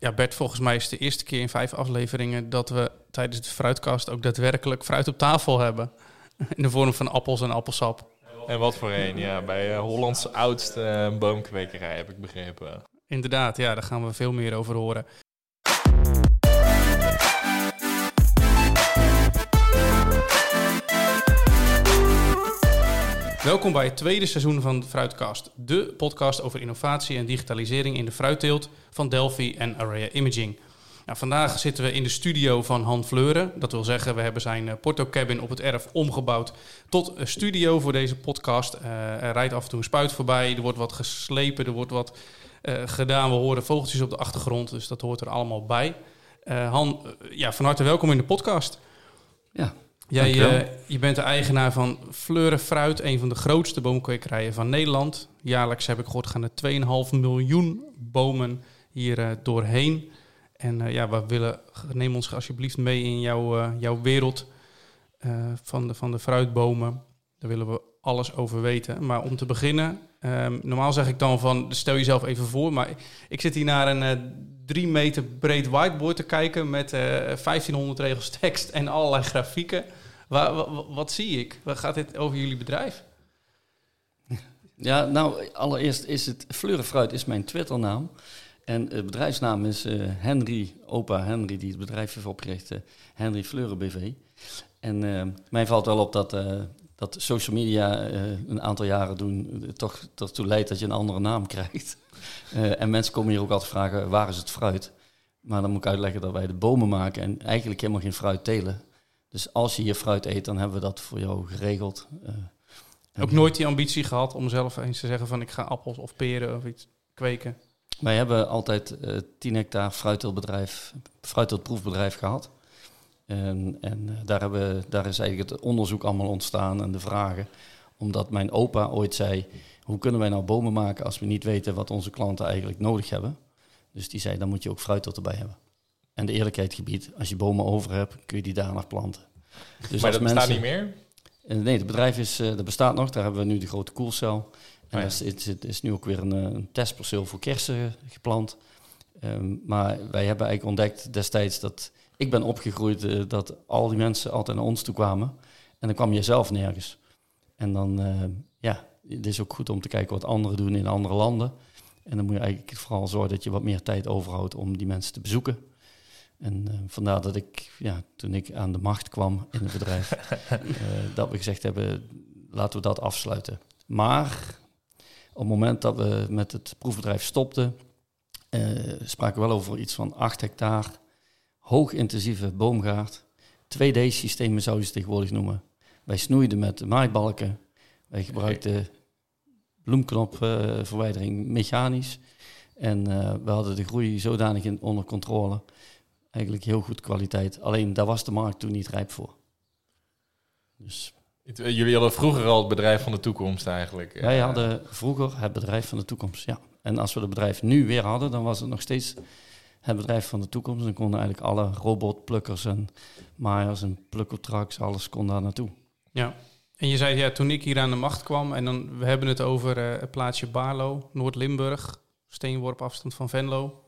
ja, Bert, volgens mij is het de eerste keer in vijf afleveringen dat we tijdens de fruitkast ook daadwerkelijk fruit op tafel hebben. In de vorm van appels en appelsap. En wat voor een, ja. Bij uh, Hollands oudste uh, boomkwekerij heb ik begrepen. Inderdaad, ja, daar gaan we veel meer over horen. Welkom bij het tweede seizoen van Fruitkast, de podcast over innovatie en digitalisering in de fruitteelt van Delphi en Array Imaging. Nou, vandaag zitten we in de studio van Han Fleuren. Dat wil zeggen, we hebben zijn uh, Porto Cabin op het erf omgebouwd tot een studio voor deze podcast. Uh, er rijdt af en toe een spuit voorbij, er wordt wat geslepen, er wordt wat uh, gedaan. We horen vogeltjes op de achtergrond, dus dat hoort er allemaal bij. Han, ja, van harte welkom in de podcast. Ja, Jij, uh, je bent de eigenaar van Fleuren Fruit, een van de grootste boomkwekerijen van Nederland. Jaarlijks heb ik gehoord gaan er 2,5 miljoen bomen hier uh, doorheen. En uh, ja, we willen, neem ons alsjeblieft mee in jouw, jouw wereld van, de, van de fruitbomen. Daar willen we alles over weten. Maar om te beginnen, um, normaal zeg ik dan van, stel jezelf even voor. Maar ik zit hier naar een drie meter breed whiteboard te kijken met 1500 regels tekst en allerlei grafieken. Wat, wat, zie ik? Wat gaat dit over jullie bedrijf? Ja, nou, allereerst is het Fleurenfruit is mijn Twitternaam. En de bedrijfsnaam is uh, Henry, opa Henry, die het bedrijf heeft opgericht, uh, Henry Fleuren BV. En uh, mij valt wel op dat, dat social media een aantal jaren doen toch ertoe leidt dat je een andere naam krijgt. en mensen komen hier ook altijd vragen, waar is het fruit? Maar dan moet ik uitleggen dat wij de bomen maken en eigenlijk helemaal geen fruit telen. Dus als je je fruit eet, dan hebben we dat voor jou geregeld. Uh, ook nooit die ambitie gehad om zelf eens te zeggen van ik ga appels of peren of iets kweken? Wij hebben altijd uh, 10 hectare fruitteeltbedrijf, fruitteeltproefbedrijf gehad. En, en uh, daar, hebben, daar is eigenlijk het onderzoek allemaal ontstaan en de vragen. Omdat mijn opa ooit zei, hoe kunnen wij nou bomen maken als we niet weten wat onze klanten eigenlijk nodig hebben? Dus die zei, dan moet je ook fruit erbij hebben. En de eerlijkheid gebied, als je bomen over hebt, kun je die daar nog planten. Dus maar dat mensen, bestaat niet meer? Nee, het bedrijf is, uh, dat bestaat nog. Daar hebben we nu de grote koelcel. En oh ja. is, is, is, nu ook weer een, een testperceel voor kersen geplant. Um, maar wij hebben eigenlijk ontdekt destijds dat... Ik ben opgegroeid uh, dat al die mensen altijd naar ons toe kwamen. En dan kwam je zelf nergens. En dan, uh, ja, het is ook goed om te kijken wat anderen doen in andere landen. En dan moet je eigenlijk vooral zorgen dat je wat meer tijd overhoudt om die mensen te bezoeken. En uh, vandaar dat ik, ja, toen ik aan de macht kwam in het bedrijf, uh, dat we gezegd hebben, laten we dat afsluiten. Maar op het moment dat we met het proefbedrijf stopten, uh, spraken we wel over iets van 8 hectare, hoogintensieve boomgaard. 2D-systemen zou je ze tegenwoordig noemen. Wij snoeiden met maaibalken. Wij gebruikten bloemknopverwijdering mechanisch. En we hadden de groei zodanig in, onder controle eigenlijk heel goed kwaliteit. Alleen daar was de markt toen niet rijp voor. Dus. Jullie hadden vroeger al het bedrijf van de toekomst eigenlijk. Wij hadden vroeger het bedrijf van de toekomst, ja. En als we het bedrijf nu weer hadden, dan was het nog steeds het bedrijf van de toekomst. Dan konden eigenlijk alle robotplukkers en maaiers en plukkeltraks, alles kon daar naartoe. Ja, en je zei ja, toen ik hier aan de macht kwam, en dan we hebben het over uh, het plaatsje Barlo, Noord-Limburg, steenworp afstand van Venlo.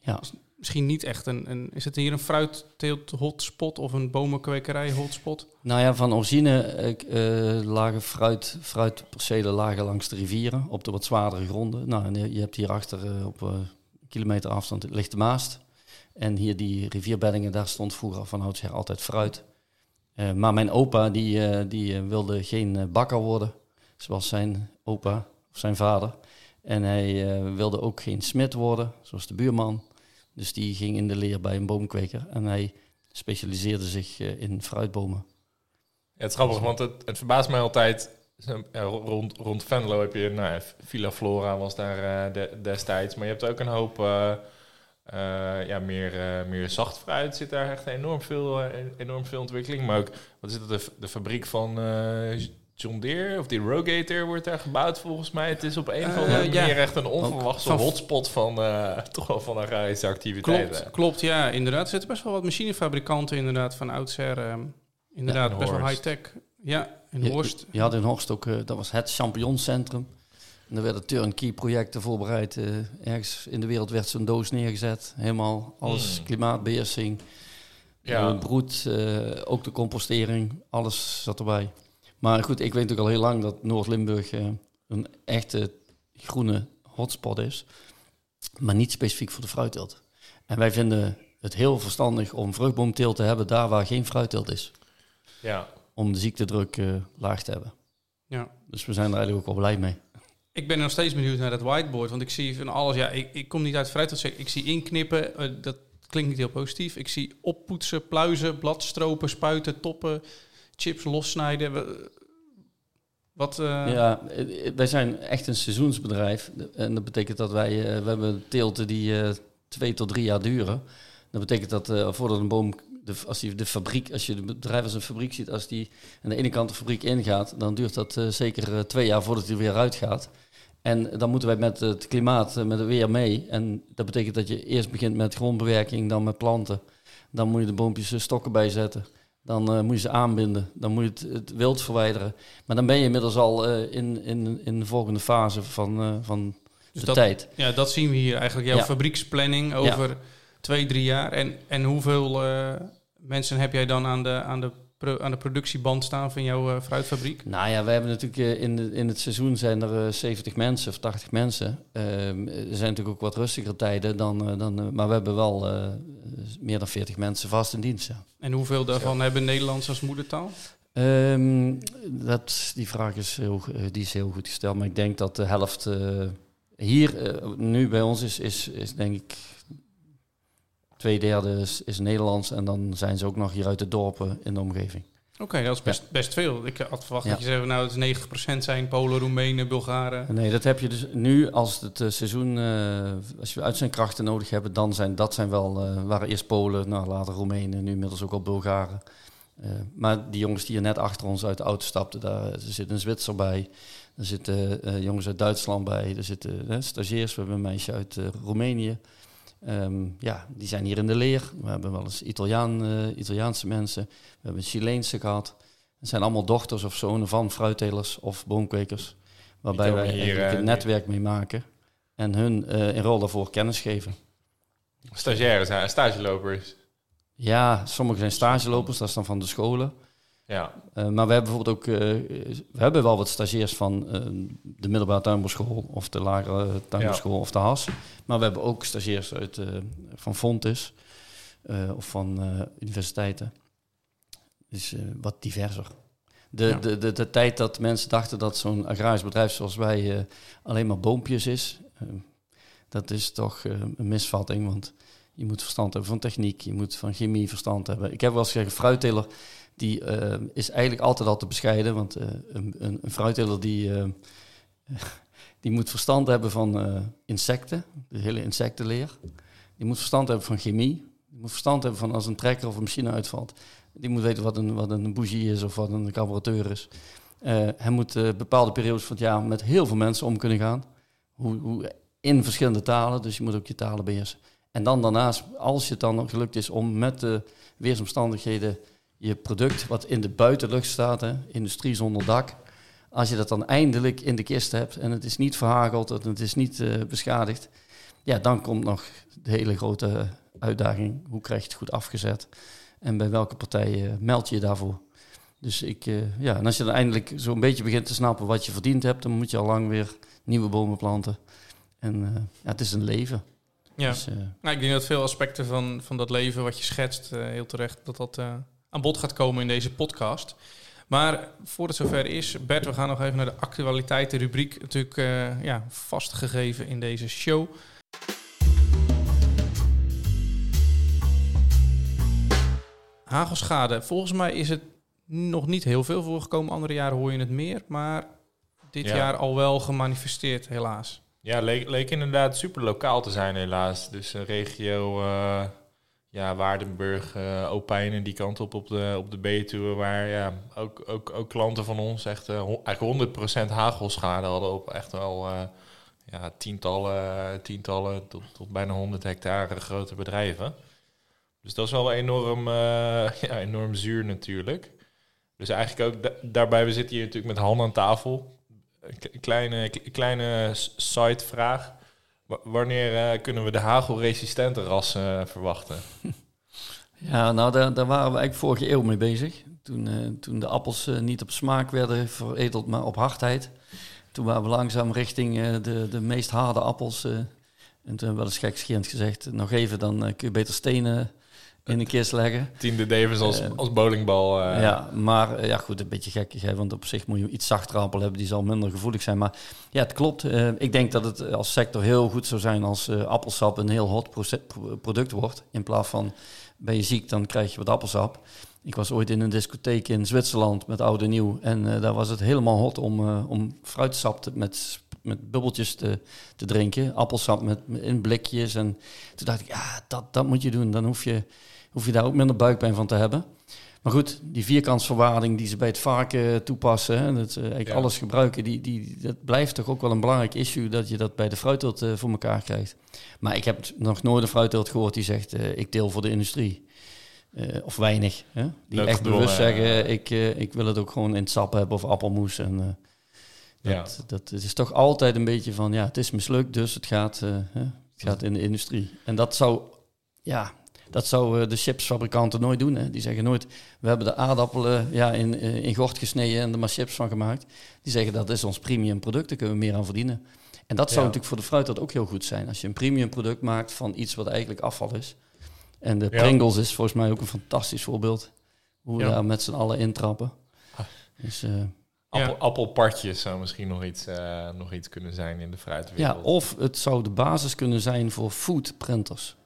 Ja misschien niet echt een, een... Is het hier een fruitteelt hotspot of een bomenkwekerij hotspot? Nou ja, van origine uh, lagen fruit, fruitpercelen lagen langs de rivieren op de wat zwaardere gronden. Nou, je hebt hierachter uh, op uh, kilometer afstand ligt de Maast. En hier die rivierbeddingen, daar stond vroeger van oudsher altijd fruit. maar mijn opa, die, die wilde geen bakker worden, zoals zijn opa of zijn vader. En hij wilde ook geen smid worden, zoals de buurman. Dus die ging in de leer bij een boomkweker en hij specialiseerde zich uh, in fruitbomen. Ja, het is grappig, want het, verbaast mij altijd. Ja, rond, rond Venlo heb je, nou, Villa Flora was daar uh, de, destijds, maar je hebt ook een hoop ja, meer, meer zacht fruit. Zit daar echt enorm veel, enorm veel ontwikkeling. Maar ook, wat is het, de, de fabriek van John Deere, of die Rogator wordt daar gebouwd volgens mij. Het is op een of andere uh, manier echt een onverwachte van hotspot van uh, toch wel van agrarische activiteiten. Klopt, klopt, ja, inderdaad. Er zitten best wel wat machinefabrikanten inderdaad van oudsher. Um, inderdaad, ja, best wel high-tech. Ja, in Horst. Je, je, had in Horst ook, uh, dat was het champignoncentrum. En er werden turnkey projecten voorbereid. Eh, ergens in de wereld werd zo'n doos neergezet. Helemaal alles Hmm. klimaatbeheersing. Ja. Broed, eh, ook de compostering. Alles zat erbij. Maar goed, ik weet natuurlijk al heel lang dat Noord-Limburg eh, een echte groene hotspot is. Maar niet specifiek voor de fruitteelt. En wij vinden het heel verstandig om vruchtboomteelt te hebben daar waar geen fruitteelt is. Ja. Om de ziektedruk eh, laag te hebben. Ja. Dus we zijn er eigenlijk ook wel blij mee. Ik ben nog steeds benieuwd naar dat whiteboard. Want ik zie van alles. Ja, ik, ik kom niet uit fruit. Ik zie inknippen. eh, dat klinkt niet heel positief. Ik zie oppoetsen, pluizen, bladstropen, spuiten, toppen, chips lossnijden. Wat. eh, Ja, eh, wij zijn echt een seizoensbedrijf. En dat betekent dat wij, eh, we hebben teelten die twee tot drie jaar duren. Dat betekent dat voordat een boom, de, als die de fabriek, als je het bedrijf als een fabriek ziet, als die aan de ene kant de fabriek ingaat, dan duurt dat zeker twee jaar voordat hij weer uitgaat. En dan moeten wij met het klimaat, met het weer mee. En dat betekent dat je eerst begint met grondbewerking, dan met planten. Dan moet je de boompjes stokken bijzetten. Dan eh, moet je ze aanbinden. Dan moet je het, het wild verwijderen. Maar dan ben je inmiddels al eh, in, in, in de volgende fase van, eh, van dus de dat, tijd. ja, dat zien we hier eigenlijk. Jouw Ja. fabrieksplanning over twee, drie jaar. En, en hoeveel mensen heb jij dan aan de, aan de, aan de productieband staan van jouw eh, fruitfabriek? Nou ja, we hebben natuurlijk eh, in, de, in het seizoen zijn er eh, 70 mensen of 80 mensen. Ehm, er zijn natuurlijk ook wat rustigere tijden dan, eh, dan eh, maar we hebben wel eh, meer dan 40 mensen vast in dienst. Ja. En hoeveel daarvan hebben Nederlands als moedertaal? Ehm, dat, die vraag is heel, eh, die is heel goed gesteld, maar ik denk dat de helft eh, hier eh, nu bij ons is, is, is denk ik twee derde is, is Nederlands en dan zijn ze ook nog hier uit de dorpen in de omgeving. Oké, dat is best, best veel. Ik had verwacht Ja. dat je zei, nou, het is 90% zijn Polen, Roemenen, Bulgaren. Nee, dat heb je dus nu als het eh, seizoen, eh, als je uit zijn krachten nodig hebt, dan zijn dat zijn wel, eh, waren eerst Polen, nou, later Roemenen, nu inmiddels ook al Bulgaren. Maar die jongens die hier net achter ons uit de auto stapten, daar zit een Zwitser bij. Er zitten jongens uit Duitsland bij. Er zitten stagiairs. We hebben een meisje uit Roemenië. Ehm, ja, die zijn hier in de leer. We hebben wel eens Italiaan, eh, Italiaanse mensen. We hebben Chileense gehad. Het zijn allemaal dochters of zonen van fruittelers of boomkwekers. Waarbij wij hier, eigenlijk eh, een netwerk mee maken. En hun eh in rol daarvoor kennis geven. Stagiaires, stagelopers. Ja, sommigen zijn stagelopers. Dat is dan van de scholen. Ja. Eh, maar we hebben bijvoorbeeld ook, eh, we hebben wel wat stagiairs van eh, de middelbare tuinbouwschool of de lagere tuinbouwschool of de HAS. Maar we hebben ook stagiairs uit, van Fontis eh, of van universiteiten. Dus wat diverser. De, Ja. de, de, de tijd dat mensen dachten dat zo'n agrarisch bedrijf zoals wij alleen maar boompjes is, dat is toch een misvatting. Want je moet verstand hebben van techniek, je moet van chemie verstand hebben. Ik heb wel eens gezegd, fruitteler die eh, is eigenlijk altijd al te bescheiden. Want eh, een, een, een fruitteler die, eh, die moet verstand hebben van insecten, de hele insectenleer. Die moet verstand hebben van chemie. Die moet verstand hebben van als een trekker of een machine uitvalt. Die moet weten wat een, wat een bougie is of wat een carburateur is. Hij moet bepaalde periodes van het jaar met heel veel mensen om kunnen gaan. Hoe, hoe, in verschillende talen, dus je moet ook je talen beheersen. En dan daarnaast, als je het dan gelukt is om met de weersomstandigheden je product wat in de buitenlucht staat, hè, industrie zonder dak, als je dat dan eindelijk in de kist hebt en het is niet verhageld en het is niet eh, beschadigd, ja, dan komt nog de hele grote uitdaging. Hoe krijg je het goed afgezet? En bij welke partij meld je je daarvoor? Dus ik, eh, ja, en als je dan eindelijk zo'n beetje begint te snappen wat je verdiend hebt, dan moet je al lang weer nieuwe bomen planten. En eh, ja, het is een leven. Ja. Dus, eh, Nou, ik denk dat veel aspecten van, van dat leven wat je schetst, eh, heel terecht, dat dat eh, aan bod gaat komen in deze podcast. Maar voordat het zover is, Bert, we gaan nog even naar de actualiteiten rubriek. Natuurlijk eh, ja, vastgegeven in deze show. Hagelschade. Volgens mij is het nog niet heel veel voorgekomen. Andere jaren hoor je het meer. Maar dit Ja. jaar al wel gemanifesteerd, helaas. Ja, leek, leek inderdaad super lokaal te zijn helaas. Dus een regio, eh, ja, Waardenburg, eh Opijnen, die kant op op de, op de Betuwe, waar ja, ook, ook, ook klanten van ons echt eh, eigenlijk 100% hagelschade hadden op echt wel ja, tientallen, tientallen tot, tot bijna 100 hectare grote bedrijven. Dus dat is wel enorm, ja, enorm zuur natuurlijk. Dus eigenlijk ook da- daarbij, we zitten hier natuurlijk met handen aan tafel. Kleine, kleine side-vraag. Wanneer kunnen we de hagelresistente rassen verwachten? Ja, nou, daar, daar waren we eigenlijk vorige eeuw mee bezig. Toen, uh, toen de appels niet op smaak werden veredeld, maar op hardheid. Toen waren we langzaam richting de, de meest harde appels. en toen hebben we wel eens gekscherend gezegd, nog even, dan kun je beter stenen in een kist leggen. Tiende Davis als, als bowlingbal. Ja, maar ja goed, een beetje gekkig. Want op zich moet je iets zachter appel hebben, die zal minder gevoelig zijn. Maar ja, het klopt. ik denk dat het als sector heel goed zou zijn als appelsap een heel hot product wordt. In plaats van ben je ziek, dan krijg je wat appelsap. Ik was ooit in een discotheek in Zwitserland met oude nieuw. En daar was het helemaal hot om, om fruitsap met, met bubbeltjes te, te drinken. Appelsap met, in blikjes. En toen dacht ik, ja, dat, dat moet je doen. Dan hoef je, hoef je daar ook minder buikpijn van te hebben. Maar goed, die vierkantsverwaarding die ze bij het varken toepassen, hè, dat eigenlijk alles gebruiken, die, die, dat blijft toch ook wel een belangrijk issue dat je dat bij de fruitteelt uh, voor elkaar krijgt. Maar ik heb nog nooit een fruitteelt gehoord die zegt, uh, ik deel voor de industrie. Uh, of weinig. Hè? Die echt bewust zeggen, ik, ik wil het ook gewoon in het sap hebben of appelmoes. En, dat, ja. dat is toch altijd een beetje van, ja, het is mislukt, dus het gaat, het gaat in de industrie. En dat zou, ja, dat zouden de chipsfabrikanten nooit doen. Hè. Die zeggen nooit, we hebben de aardappelen ja, in, eh, in gort gesneden en er maar chips van gemaakt. Die zeggen, dat is ons premium product, daar kunnen we meer aan verdienen. En dat zou natuurlijk voor de fruit dat ook heel goed zijn. Als je een premium product maakt van iets wat eigenlijk afval is. En de Pringles is volgens mij ook een fantastisch voorbeeld. Hoe we daar met z'n allen intrappen. Ah. Dus, uh, Appel, Appelpartjes zou misschien nog iets, uh, nog iets kunnen zijn in de fruitwereld. Ja, of het zou de basis kunnen zijn voor food printers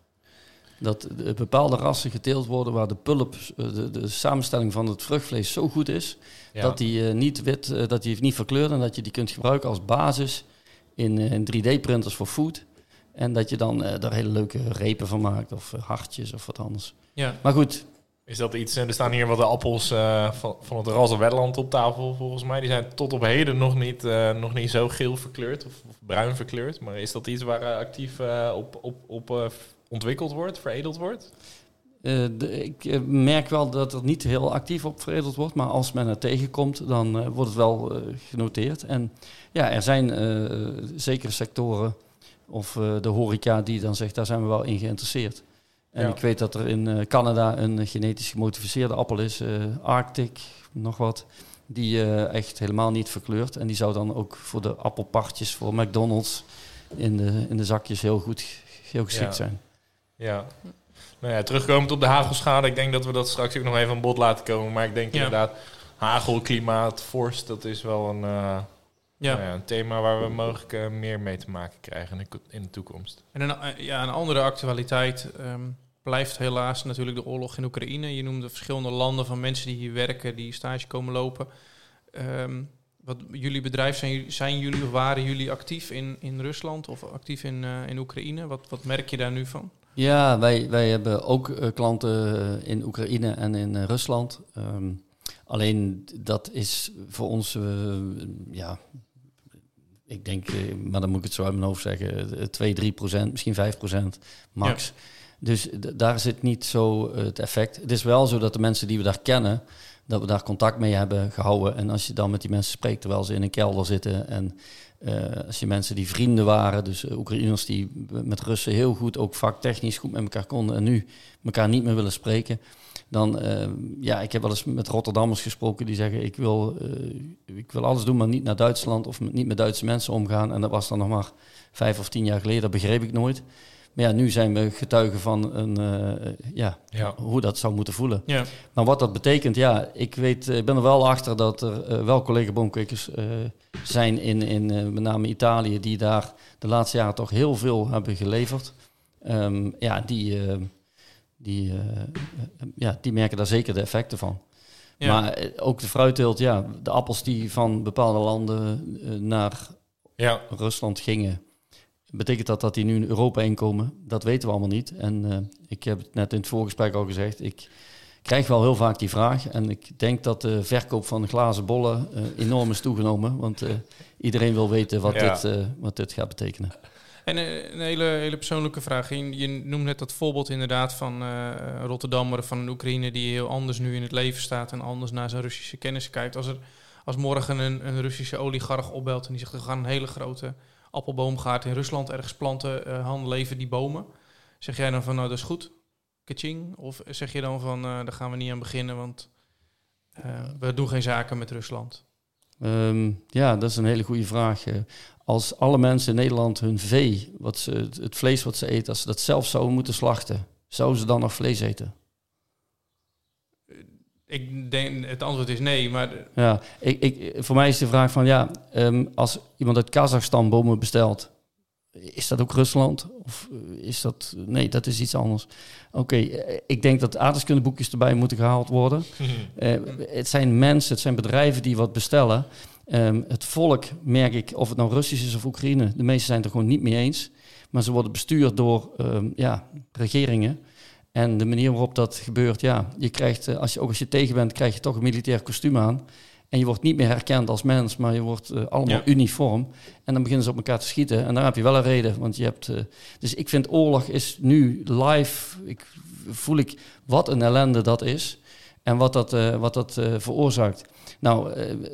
dat bepaalde rassen geteeld worden waar de pulp, eh, de, de samenstelling van het vruchtvlees zo goed is, dat die uh, niet wit, uh, dat die niet verkleurt en dat je die kunt gebruiken als basis in, in 3D-printers voor food. En dat je dan daar hele leuke repen van maakt of hartjes of wat anders. Ja. Maar goed. Is dat iets, er staan hier wat de appels van, van het Rasse Wetland op tafel volgens mij. Die zijn tot op heden nog niet, nog niet zo geel verkleurd of, of bruin verkleurd. Maar is dat iets waar actief op, op, op ontwikkeld wordt, veredeld wordt? Uh, ik uh, merk wel dat er niet heel actief op veredeld wordt, maar als men er tegenkomt, dan uh, wordt het wel genoteerd. En ja, er zijn zekere sectoren of de horeca die dan zegt, daar zijn we wel in geïnteresseerd. En ik weet dat er in Canada een genetisch gemodificeerde appel is, Arctic, nog wat, die echt helemaal niet verkleurt. En die zou dan ook voor de appelpartjes voor McDonald's in de, in de zakjes heel goed heel geschikt zijn. Ja. Nou ja, terugkomend op de hagelschade, ik denk dat we dat straks ook nog even aan bod laten komen. Maar ik denk inderdaad, hagel, klimaat, vorst, dat is wel een, uh, ja. Nou ja. een thema waar we mogelijk uh, meer mee te maken krijgen in de, in de toekomst. En een, uh, ja, een andere actualiteit um, blijft helaas natuurlijk de oorlog in Oekraïne. Je noemde verschillende landen van mensen die hier werken, die stage komen lopen. Um, wat jullie bedrijf, zijn, zijn jullie of waren jullie actief in, in Rusland of actief in, in Oekraïne? Wat, wat merk je daar nu van? Ja, wij, wij hebben ook uh, klanten uh, in Oekraïne en in uh, Rusland. Um, alleen dat is voor ons, ja, ik denk, maar dan moet ik het zo uit mijn hoofd zeggen, 2, 3 procent, misschien 5 procent max. Ja. Dus daar zit niet zo het effect. Het is wel zo dat de mensen die we daar kennen, dat we daar contact mee hebben gehouden. En als je dan met die mensen spreekt terwijl ze in een kelder zitten en als je mensen die vrienden waren, dus uh, Oekraïners die met Russen heel goed, ook vaktechnisch goed met elkaar konden en nu elkaar niet meer willen spreken, dan, uh, ja, ik heb wel eens met Rotterdammers gesproken die zeggen, ik wil, ik wil alles doen, maar niet naar Duitsland of niet met Duitse mensen omgaan. En dat was dan nog maar vijf of tien jaar geleden, dat begreep ik nooit. Maar ja, nu zijn we getuigen van een, uh, ja, ja, hoe dat zou moeten voelen. Ja. Maar wat dat betekent, ja, ik weet, ik ben er wel achter dat er uh, wel collega boomkwekers uh, zijn in, in met name Italië, die daar de laatste jaren toch heel veel hebben geleverd. Um, ja, die, die, ja, die merken daar zeker de effecten van. Ja. Maar ook de fruitteelt, ja, de appels die van bepaalde landen naar ja. Rusland gingen, Betekent dat dat die nu in Europa inkomen? Dat weten we allemaal niet. En uh, ik heb het net in het voorgesprek al gezegd. Ik krijg wel heel vaak die vraag. En ik denk dat de verkoop van glazen bollen uh, enorm is toegenomen. Want uh, iedereen wil weten wat, ja. dit, wat dit gaat betekenen. En een hele, hele persoonlijke vraag. Je, je noemt net dat voorbeeld inderdaad van Rotterdam, van een Oekraïne die heel anders nu in het leven staat en anders naar zijn Russische kennis kijkt. Als er Als morgen een, een Russische oligarch opbelt en die zegt... we gaan een hele grote appelboomgaard in Rusland ergens planten... Uh, Han, leven die bomen. Zeg jij dan van, nou, dat is goed, kaching? Of zeg je dan van, uh, daar gaan we niet aan beginnen... want uh, we doen geen zaken met Rusland? Um, ja, dat is een hele goede vraag. Als alle mensen in Nederland hun vee, wat ze, het vlees wat ze eten... als ze dat zelf zouden moeten slachten... zouden ze dan nog vlees eten? Ik denk, het antwoord is nee, maar... Ja, ik, ik, voor mij is de vraag van, ja, um, als iemand uit Kazachstan bomen bestelt, is dat ook Rusland? Of is dat... Nee, dat is iets anders. Oké, okay, ik denk dat aardrijkskundeboekjes erbij moeten gehaald worden. uh, het zijn mensen, het zijn bedrijven die wat bestellen. Um, het volk, merk ik, of het nou Russisch is of Oekraïne, de meesten zijn het er gewoon niet mee eens. Maar ze worden bestuurd door um, ja, regeringen en de manier waarop dat gebeurt, ja, je krijgt, als je, ook als je tegen bent, krijg je toch een militair kostuum aan. En je wordt niet meer herkend als mens, maar je wordt uh, allemaal ja. uniform. En dan beginnen ze op elkaar te schieten. En dan heb je wel een reden. Want je hebt. Uh, dus ik vind oorlog is nu live. Ik, voel ik wat een ellende dat is. En wat dat, uh, wat dat veroorzaakt. Nou,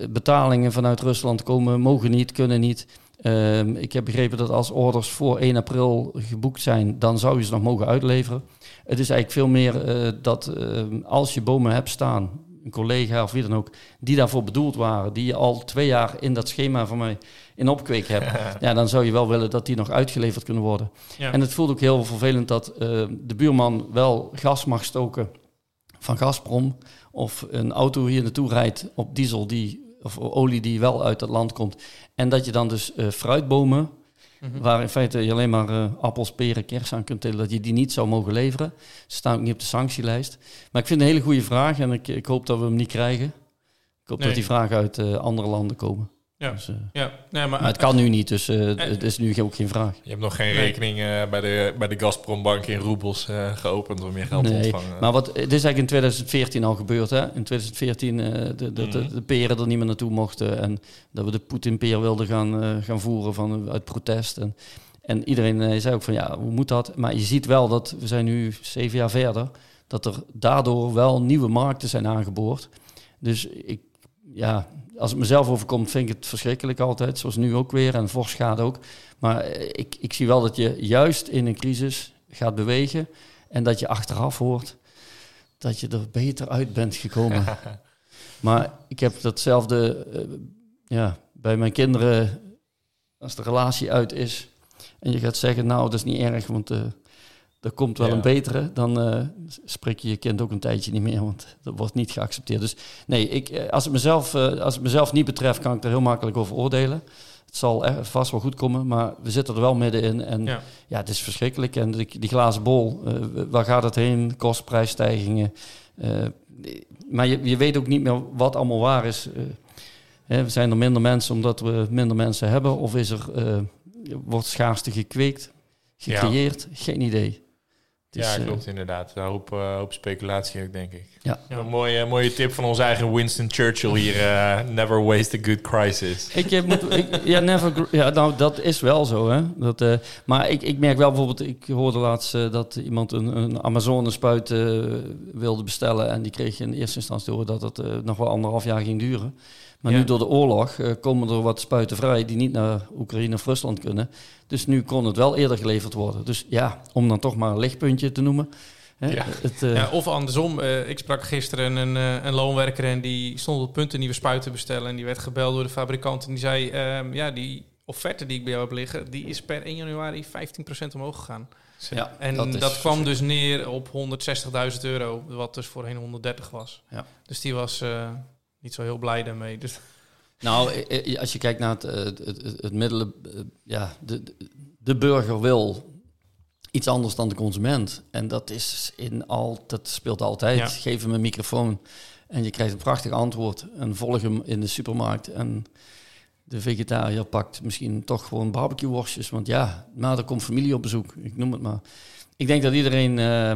betalingen vanuit Rusland komen, mogen niet, kunnen niet. Ehm, ik heb begrepen dat als orders voor 1 april geboekt zijn, dan zou je ze nog mogen uitleveren. Het is eigenlijk veel meer uh, dat uh, als je bomen hebt staan, een collega of wie dan ook, die daarvoor bedoeld waren, die je al twee jaar in dat schema van mij in opkweek hebt, ja, dan zou je wel willen dat die nog uitgeleverd kunnen worden. Ja. En het voelt ook heel vervelend dat uh, de buurman wel gas mag stoken van Gazprom of een auto hier naartoe rijdt op diesel die of olie die wel uit het land komt. En dat je dan dus fruitbomen, mm -hmm. waar in feite je alleen maar uh, appels, peren, kersen aan kunt tellen, dat je die niet zou mogen leveren. Ze staan ook niet op de sanctielijst. Maar ik vind het een hele goede vraag en ik, ik hoop dat we hem niet krijgen. Ik hoop nee. dat die vragen uit uh, andere landen komen. Ja, dus, uh, ja. Nee, maar, maar, het kan nu niet, dus uh, het is nu ook geen vraag. Je hebt nog geen nee. rekening uh, bij de, bij de Gazprombank in roebels geopend om meer geld nee, te ontvangen. Maar wat, het is eigenlijk in 2014 al gebeurd. Hè? In 2014 de, de, de, de, de peren er niet meer naartoe mochten. En dat we de Poetin-peer wilden gaan, gaan voeren van, uit protest. En, en iedereen zei ook van ja, hoe moet dat? Maar je ziet wel dat, we zijn nu zeven jaar verder, dat er daardoor wel nieuwe markten zijn aangeboord. Dus ik, ja, als het mezelf overkomt, vind ik het verschrikkelijk altijd. Zoals nu ook weer en fors gaat ook. Maar ik, ik zie wel dat je juist in een crisis gaat bewegen. En dat je achteraf hoort dat je er beter uit bent gekomen. maar ik heb datzelfde uh, ja, bij mijn kinderen. Als de relatie uit is en je gaat zeggen, nou dat is niet erg, want uh, er komt wel ja. een betere, dan uh, spreek je je kind ook een tijdje niet meer, want dat wordt niet geaccepteerd. Dus nee, ik, als, het mezelf, uh, als het mezelf niet betreft, kan ik er heel makkelijk over oordelen. Het zal vast wel goed komen, maar we zitten er wel middenin. En ja, ja het is verschrikkelijk. En die, die glazen bol, uh, waar gaat het heen? Kostprijsstijgingen. maar je, je weet ook niet meer wat allemaal waar is. hè, zijn er minder mensen omdat we minder mensen hebben? Of is er, wordt schaarste gekweekt, gecreëerd? Ja. Geen idee. Dus, ja, klopt uh, inderdaad. Een hoop, uh, hoop speculatie ook, denk ik. Ja. ja. Een mooie, mooie tip van onze eigen Winston Churchill hier. Uh, never waste a good crisis. Ik, moet, ik, ja, never, ja, nou, dat is wel zo. Hè? Dat, maar ik, ik merk wel bijvoorbeeld... Ik hoorde laatst dat iemand een, een Amazone-spuit wilde bestellen... en die kreeg in eerste instantie door dat het nog wel anderhalf jaar ging duren. Maar ja. nu door de oorlog uh, komen er wat spuiten vrij die niet naar Oekraïne of Rusland kunnen. Dus nu kon het wel eerder geleverd worden. Dus ja, om dan toch maar een lichtpuntje te noemen. Hè, ja. Het, uh, ja, of andersom, uh, ik sprak gisteren een, een loonwerker en die stond op het punt een nieuwe spuit te bestellen. En die werd gebeld door de fabrikant en die zei, ehm, ja, die offerte die ik bij jou heb liggen, die is per 1 januari 15% omhoog gegaan. Ja, en dat, dat kwam dus neer op 160.000 euro, wat dus voorheen 130 was. Ja. Dus die was niet zo heel blij daarmee. Dus. Nou, als je kijkt naar het, het, het, het middelen, ja, de, de burger wil iets anders dan de consument. En dat is in al, dat speelt altijd. Ja. Geef hem een microfoon en je krijgt een prachtig antwoord. En volg hem in de supermarkt. En de vegetariër pakt misschien toch gewoon barbecue worstjes. Want ja, maar er komt familie op bezoek. Ik noem het maar. Ik denk dat iedereen uh,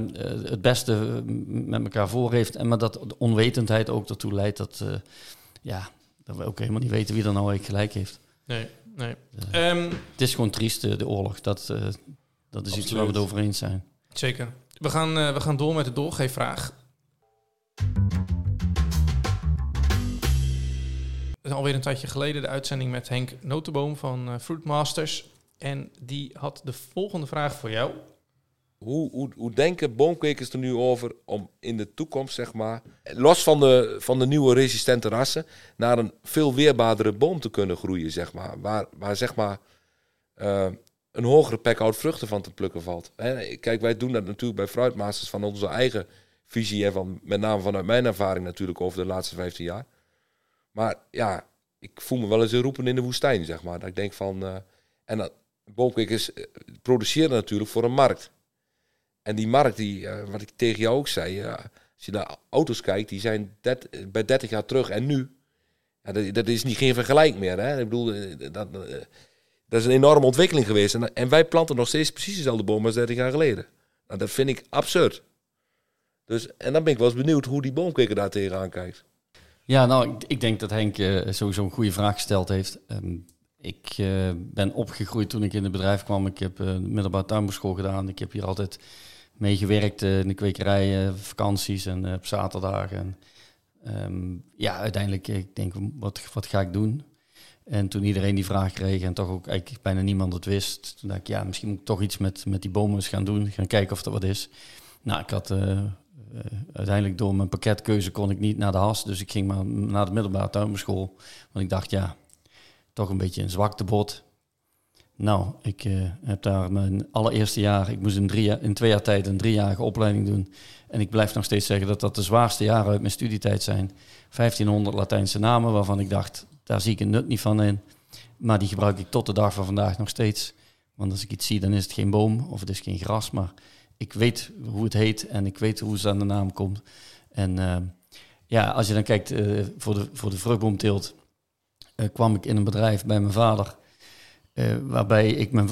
het beste met elkaar voor heeft. En maar dat de onwetendheid ook ertoe leidt dat, uh, ja, dat we ook helemaal niet weten wie er nou eigenlijk gelijk heeft. Nee, nee. Uh, um, het is gewoon triest, de oorlog. Dat, dat is absoluut. iets waar we het over eens zijn. Zeker. We gaan, we gaan door met de doorgeefvraag. is alweer een tijdje geleden de uitzending met Henk Notenboom van uh, Fruit Masters. En die had de volgende vraag voor jou. Hoe, hoe, hoe denken boomkwekers er nu over om in de toekomst, zeg maar, los van de, van de nieuwe resistente rassen, naar een veel weerbaardere boom te kunnen groeien, zeg maar. Waar, waar zeg maar uh, een hogere pekhout vruchten van te plukken valt. Hè? Kijk, wij doen dat natuurlijk bij Fruitmasters van onze eigen visie en van, met name vanuit mijn ervaring natuurlijk over de laatste 15 jaar. Maar ja, ik voel me wel eens een roepen in de woestijn, zeg maar. Dat ik denk van, uh, en dat, boomkwekers produceren natuurlijk voor een markt. En die markt, die, uh, wat ik tegen jou ook zei, uh, als je naar auto's kijkt, die zijn bij 30 jaar terug en nu. Ja, dat, dat, is niet geen vergelijk meer. Hè? Ik bedoel, dat, dat is een enorme ontwikkeling geweest. En, en wij planten nog steeds precies dezelfde bomen als 30 jaar geleden. Nou, dat vind ik absurd. Dus, en dan ben ik wel eens benieuwd hoe die boomkweker daar tegenaan kijkt. Ja, nou, ik, ik denk dat Henk sowieso een goede vraag gesteld heeft. Um, ik ben opgegroeid toen ik in het bedrijf kwam. Ik heb uh, middelbare tuinbouwschool gedaan. Ik heb hier altijd meegewerkt in de kwekerij, vakanties en op zaterdagen. En, um, ja, uiteindelijk, ik denk, wat, wat ga ik doen? En toen iedereen die vraag kreeg en toch ook eigenlijk bijna niemand het wist, toen dacht ik, ja, misschien moet ik toch iets met, met die bomen gaan doen, gaan kijken of er wat is. Nou, ik had uiteindelijk door mijn pakketkeuze kon ik niet naar de HAS, dus ik ging maar naar de middelbare tuinbouwschool. Want ik dacht, ja, toch een beetje een zwaktebod. Nou, ik uh, heb daar mijn allereerste jaar, ik moest in, in twee jaar tijd een driejarige opleiding doen. En ik blijf nog steeds zeggen dat dat de zwaarste jaren uit mijn studietijd zijn. 1500 Latijnse namen waarvan ik dacht, daar zie ik een nut niet van in. Maar die gebruik ik tot de dag van vandaag nog steeds. Want als ik iets zie, dan is het geen boom of het is geen gras. Maar ik weet hoe het heet en ik weet hoe het aan de naam komt. En uh, ja, als je dan kijkt uh, voor, de, voor de vruchtboomteelt, kwam ik in een bedrijf bij mijn vader. Waarbij ik mijn,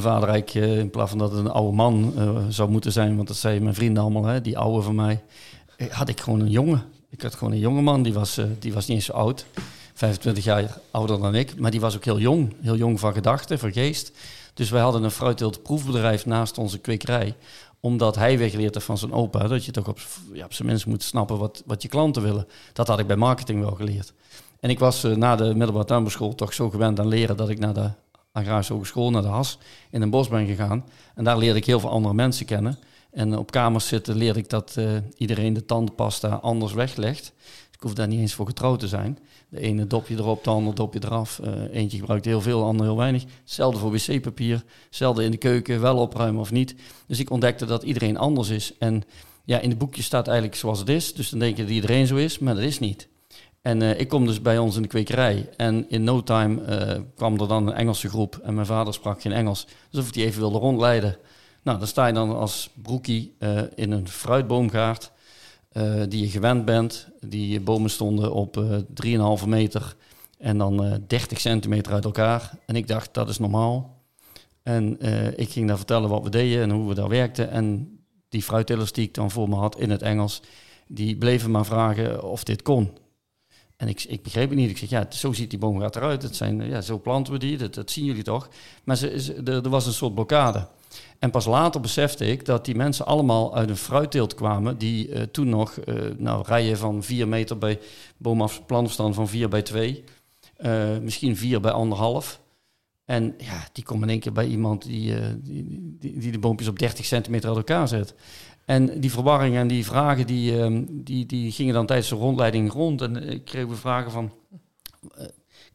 vader eigenlijk, in plaats van dat het een oude man zou moeten zijn, want dat zeiden mijn vrienden allemaal, hè, die oude van mij, had ik gewoon een jongen. Ik had gewoon een jonge man, die was, die was niet eens zo oud. 25 jaar ouder dan ik, maar die was ook heel jong. Heel jong van gedachten, van geest. Dus wij hadden een fruitteelt proefbedrijf naast onze kwekerij. Omdat hij weggeleerd heeft van zijn opa, dat je toch op, ja, op zijn minst moet snappen wat, wat je klanten willen. Dat had ik bij marketing wel geleerd. En ik was na de middelbare tuinbouwschool toch zo gewend aan leren dat ik naar de agrarische hogeschool, naar de HAS, in een bos ben gegaan. En daar leerde ik heel veel andere mensen kennen. En op kamers zitten leerde ik dat uh, iedereen de tandenpasta anders weglegt. Ik hoef daar niet eens voor getrouwd te zijn. De ene dopje erop, de andere dopje eraf. Uh, eentje gebruikt heel veel, de ander heel weinig. Hetzelfde voor wc-papier. Hetzelfde in de keuken, wel opruimen of niet. Dus ik ontdekte dat iedereen anders is. En ja, in de boekjes staat eigenlijk zoals het is. Dus dan denk je dat iedereen zo is, maar dat is niet. En uh, ik kom dus bij ons in de kwekerij. En in no time uh, kwam er dan een Engelse groep. En mijn vader sprak geen Engels. Dus of hij even wilde rondleiden. Nou, dan sta je dan als broekie in een fruitboomgaard. Die je gewend bent. Die bomen stonden op uh, 3,5 meter en dan uh, 30 centimeter uit elkaar. En ik dacht, dat is normaal. En ik ging daar vertellen wat we deden en hoe we daar werkten. En die fruittelers die ik dan voor me had in het Engels, die bleven maar vragen of dit kon. En ik, ik begreep het niet. Ik zeg, ja, zo ziet die boomgaard eruit. Het zijn, ja, zo planten we die, dat, zien jullie toch. Maar ze, er, was een soort blokkade. En pas later besefte ik dat die mensen allemaal uit een fruitteelt kwamen, die uh, toen nog uh, nou, rijen van 4 meter bij boomafplanafstand van 4 bij 2, uh, misschien 4 bij anderhalf. En ja, die komen in één keer bij iemand die, die, die, die, de boompjes op 30 centimeter uit elkaar zet. En die verwarring en die vragen, die, ehm, die, die gingen dan tijdens de rondleiding rond. En ik kreeg we vragen van,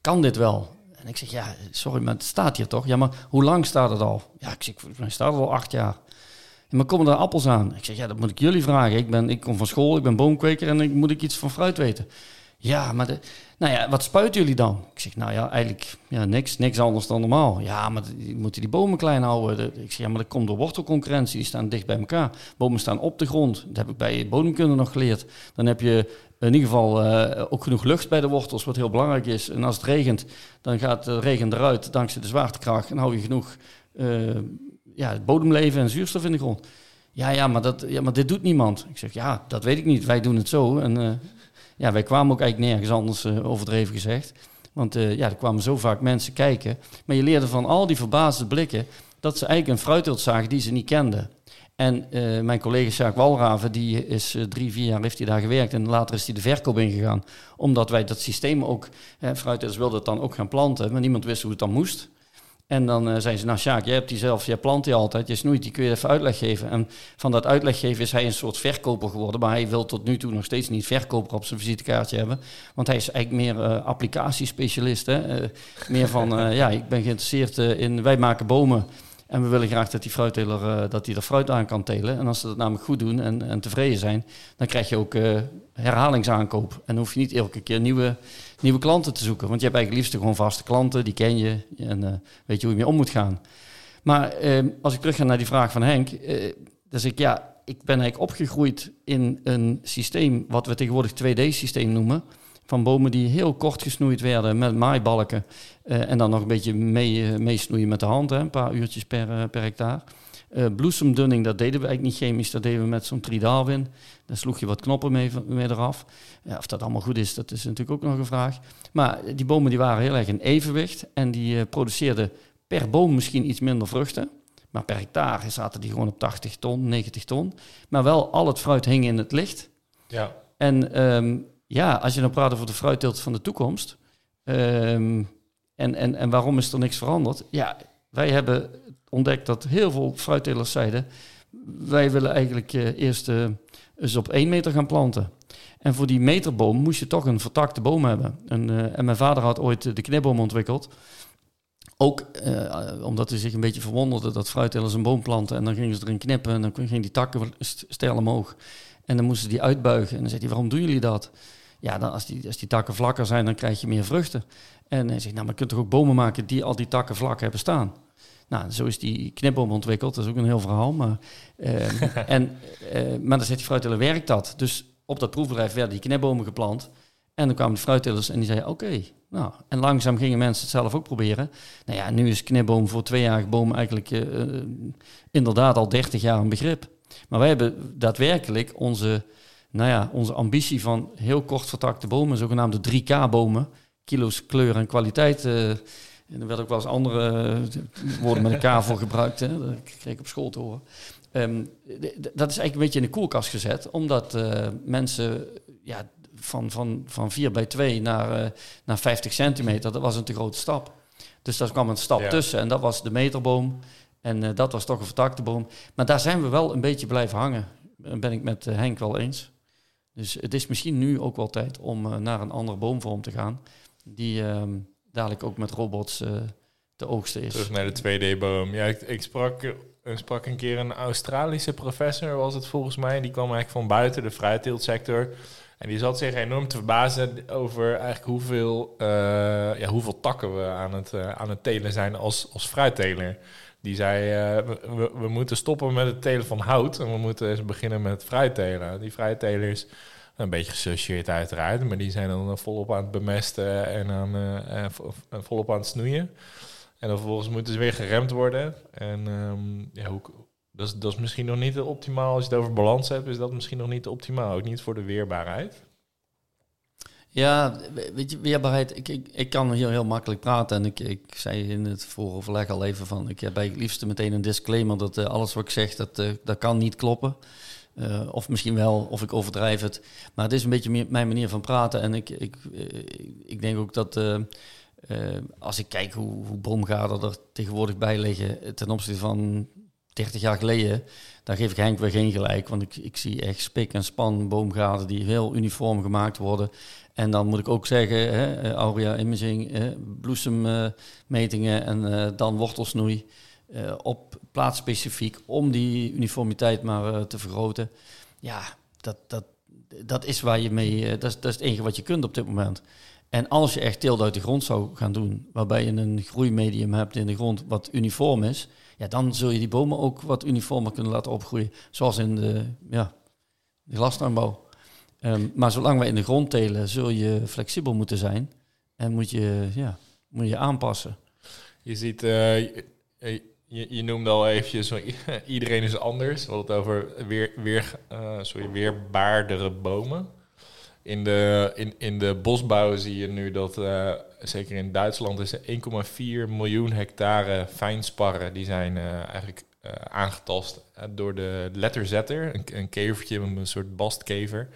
kan dit wel? En ik zeg, ja, sorry, maar het staat hier toch? Ja, maar hoe lang staat het al? Ja, ik zeg, mij staat het al acht jaar. Ja, maar komen er appels aan? Ik zeg, ja, dat moet ik jullie vragen. Ik, ben, ik kom van school, ik ben boomkweker en ik moet ik iets van fruit weten. Ja, maar de, nou ja, wat spuiten jullie dan? Ik zeg, nou ja, eigenlijk ja, niks, niks anders dan normaal. Ja, maar moeten die bomen klein houden. Ik zeg, ja, maar dat komt door wortelconcurrentie. Die staan dicht bij elkaar. Bomen staan op de grond. Dat heb ik bij bodemkunde nog geleerd. Dan heb je in ieder geval uh, ook genoeg lucht bij de wortels, wat heel belangrijk is. En als het regent, dan gaat de regen eruit dankzij de zwaartekracht. En hou je genoeg uh, ja, bodemleven en zuurstof in de grond. Ja, ja maar, dat, ja, maar dit doet niemand. Ik zeg, ja, dat weet ik niet. Wij doen het zo. En uh, ja, wij kwamen ook eigenlijk nergens anders, overdreven gezegd. Want ja, er kwamen zo vaak mensen kijken. Maar je leerde van al die verbaasde blikken dat ze eigenlijk een fruitteelt zagen die ze niet kenden. En eh, mijn collega Sjaak Walraven, die is uh, drie, vier jaar heeft hij daar gewerkt. En later is hij de verkoop ingegaan. Omdat wij dat systeem ook, hè, wilden het dan ook gaan planten. Maar niemand wist hoe het dan moest. En dan uh, zeiden ze, nou Sjaak, jij hebt die zelf, jij plant die altijd, je snoeit, die kun je even uitleg geven. En van dat uitleg geven is hij een soort verkoper geworden. Maar hij wil tot nu toe nog steeds niet verkoper op zijn visitekaartje hebben. Want hij is eigenlijk meer uh, applicatiespecialist. Hè? Uh, meer van, ja, ik ben geïnteresseerd in, wij maken bomen. En we willen graag dat die fruitteler dat die er fruit aan kan telen. En als ze dat namelijk goed doen en, en tevreden zijn, dan krijg je ook herhalingsaankoop. En dan hoef je niet elke keer nieuwe, nieuwe klanten te zoeken. Want je hebt eigenlijk liefst gewoon vaste klanten, die ken je en uh, weet je hoe je mee om moet gaan. Maar ehm, als ik terug ga naar die vraag van Henk, dan zeg ik ja, ik ben eigenlijk opgegroeid in een systeem wat we tegenwoordig 2D-systeem noemen van bomen die heel kort gesnoeid werden met maaibalken. Uh, en dan nog een beetje mee, meesnoeien met de hand, hè, een paar uurtjes per, per hectare. Bloesemdunning, dat deden we eigenlijk niet chemisch, dat deden we met zo'n tridaalwin. Daar sloeg je wat knoppen mee, mee eraf. Ja, of dat allemaal goed is, dat is natuurlijk ook nog een vraag. Maar die bomen die waren heel erg in evenwicht en die produceerden per boom misschien iets minder vruchten. Maar per hectare zaten die gewoon op 80 ton, 90 ton. Maar wel al het fruit hing in het licht. Ja. En um, ja, als je dan praat over de fruitteelt van de toekomst. Um, en, en, en waarom is er niks veranderd? Ja, wij hebben ontdekt dat heel veel fruittelers zeiden... wij willen eigenlijk uh, eerst uh, eens op één meter gaan planten. En voor die meterboom moest je toch een vertakte boom hebben. En, uh, en mijn vader had ooit de knipboom ontwikkeld. Ook omdat hij zich een beetje verwonderde dat fruittelers een boom planten... en dan gingen ze erin knippen en dan gingen die takken steil omhoog. En dan moesten die uitbuigen. En dan zei hij, waarom doen jullie dat? Ja, dan als, die, als die takken vlakker zijn, dan krijg je meer vruchten. En hij zegt, nou, maar je kunt toch ook bomen maken die al die takken vlak hebben staan. Nou, zo is die knipboom ontwikkeld. Dat is ook een heel verhaal. Maar, uh, en, uh, maar dan zegt die fruitteler, werkt dat? Dus op dat proefbedrijf werden die knipbomen geplant. En dan kwamen de fruittelers en die zeiden, oké. nou, en langzaam gingen mensen het zelf ook proberen. Nou ja, nu is knipboom voor tweejarige boom eigenlijk uh, inderdaad al 30 jaar een begrip. Maar wij hebben daadwerkelijk onze nou ja, onze ambitie van heel kort vertakte bomen, zogenaamde 3K-bomen, kilo's, kleur en kwaliteit. En er werden ook wel eens andere uh, woorden met een K voor gebruikt. Hè? Dat kreeg ik op school te horen. Um, dat is eigenlijk een beetje in de koelkast gezet, omdat uh, mensen ja, van, van, van 4 bij 2 naar, naar 50 centimeter, dat was een te grote stap. Dus daar kwam een stap ja. tussen en dat was de meterboom. En dat was toch een vertakte boom. Maar daar zijn we wel een beetje blijven hangen. Ben ik met Henk wel eens. Dus het is misschien nu ook wel tijd om naar een andere boomvorm te gaan. Die uh, dadelijk ook met robots uh, te oogsten is. Terug naar de 2D-boom. Ja, ik, ik sprak, uh, sprak een keer een Australische professor, was het volgens mij. Die kwam eigenlijk van buiten de fruitteeltsector. En die zat zich enorm te verbazen over eigenlijk hoeveel, ja, hoeveel takken we aan het, aan het telen zijn als, als fruitteler. Die zei, we, we, moeten stoppen met het telen van hout en we moeten eens beginnen met fruittelen. Die fruittelers, een beetje geassocieerd uiteraard, maar die zijn dan volop aan het bemesten en aan, uh, volop aan het snoeien. En dan vervolgens moeten ze weer geremd worden. En um, ja, hoe, dat, is, dat is misschien nog niet optimaal. Als je het over balans hebt, is dat misschien nog niet optimaal. Ook niet voor de weerbaarheid. Ja, weet je, weerbaarheid. Ik, ik, ik kan hier heel makkelijk praten. En ik, ik zei in het vooroverleg al even van... Ik heb bij het liefste meteen een disclaimer dat alles wat ik zeg, dat, uh, dat kan niet kloppen. Uh, of misschien wel, of ik overdrijf het. Maar het is een beetje mijn manier van praten. En ik, ik, ik denk ook dat... als ik kijk hoe, hoe boomgaarden er tegenwoordig bij liggen... ten opzichte van 30 jaar geleden, daar geef ik Henk weer geen gelijk. Want ik, ik zie echt spik en span boomgaarden die heel uniform gemaakt worden. En dan moet ik ook zeggen, hè, Aurea Imaging, bloesemmetingen en dan wortelsnoei op plaatsspecifiek om die uniformiteit maar uh, te vergroten. Ja, dat, dat, dat is waar je mee, dat, is, dat is het enige wat je kunt op dit moment. En als je echt teelt uit de grond zou gaan doen, waarbij je een groeimedium hebt in de grond wat uniform is, ja, dan zul je die bomen ook wat uniformer kunnen laten opgroeien, zoals in de, ja, de glastuinbouw. Um, maar zolang we in de grond telen, zul je flexibel moeten zijn en moet je, ja, moet je aanpassen. Je ziet, uh, je, je, noemde al eventjes, iedereen is anders. We hadden het over weer, weer, uh, sorry, weerbaardere bomen. In de, in, in de bosbouw zie je nu dat, uh, zeker in Duitsland, is 1,4 miljoen hectare fijnsparren. Die zijn eigenlijk aangetast door de letterzetter. Een, een kevertje, een soort bastkever.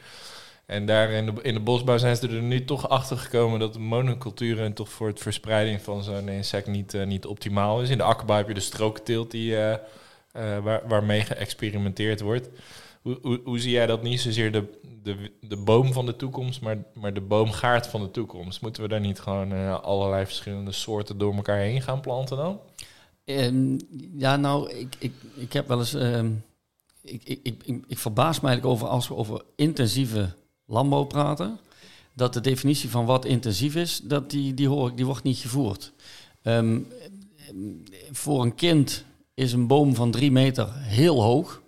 En daar in de, in de bosbouw zijn ze er nu toch achter gekomen dat monoculturen toch voor het verspreiding van zo'n insect niet, uh, niet optimaal is. In de akkerbouw heb je de strookteelt die, uh, uh, waar, waarmee geëxperimenteerd wordt. Hoe, hoe, hoe, zie jij dat niet zozeer de, de, de boom van de toekomst, maar, maar de boomgaard van de toekomst? Moeten we daar niet gewoon allerlei verschillende soorten door elkaar heen gaan planten dan? Um, ja, nou, ik, ik, ik heb wel eens. Um, ik, ik, ik, ik verbaas me eigenlijk over als we over intensieve landbouw praten, dat de definitie van wat intensief is, dat die, die, hoor ik, die wordt niet gevoerd. Um, voor een kind is een boom van drie meter heel hoog.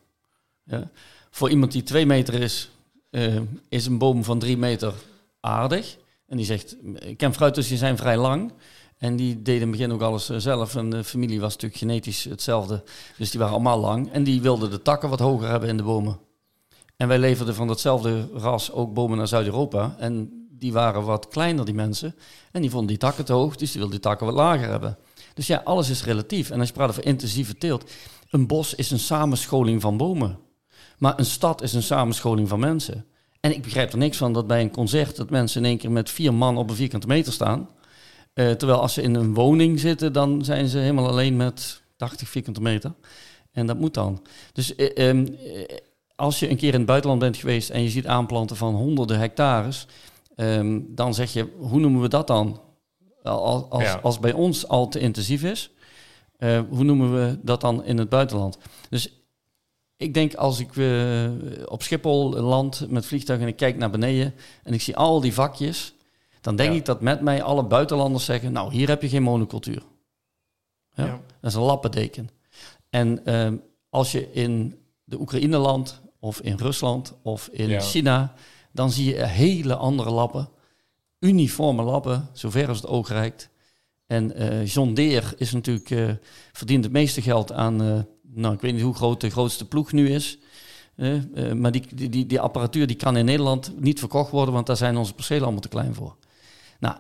Ja. Voor iemand die twee meter is, uh, is een boom van drie meter aardig. En die zegt, ik ken fruiters die zijn vrij lang. En die deden in het begin ook alles eh, zelf. En de familie was natuurlijk genetisch hetzelfde. Dus die waren allemaal lang. En die wilden de takken wat hoger hebben in de bomen. En wij leverden van datzelfde ras ook bomen naar Zuid-Europa. En die waren wat kleiner, die mensen. En die vonden die takken te hoog, dus die wilden die takken wat lager hebben. Dus ja, alles is relatief. En als je praat over intensieve teelt, een bos is een samenscholing van bomen. Maar een stad is een samenscholing van mensen. En ik begrijp er niks van dat bij een concert dat mensen in één keer met vier man op een vierkante meter staan. Uh, terwijl als ze in een woning zitten, dan zijn ze helemaal alleen met 80 vierkante meter. En dat moet dan. Dus uh, als je een keer in het buitenland bent geweest en je ziet aanplanten van honderden hectares, ehm, dan zeg je, hoe noemen we dat dan? Als, als, als bij ons al te intensief is, uh, hoe noemen we dat dan in het buitenland? Dus ik denk als ik uh, op Schiphol land met vliegtuig en ik kijk naar beneden en ik zie al die vakjes, dan denk ja. ik dat met mij alle buitenlanders zeggen, nou hier heb je geen monocultuur. Ja? ja. Dat is een lappendeken. En uh, als je in de Oekraïne land of in Rusland of in China, dan zie je hele andere lappen. Uniforme lappen, zover als het oog reikt. En uh, John Deere is natuurlijk, uh, verdient het meeste geld aan, uh, nou ik weet niet hoe groot de grootste ploeg nu is. maar die, die, die apparatuur die kan in Nederland niet verkocht worden, want daar zijn onze percelen allemaal te klein voor. Nou,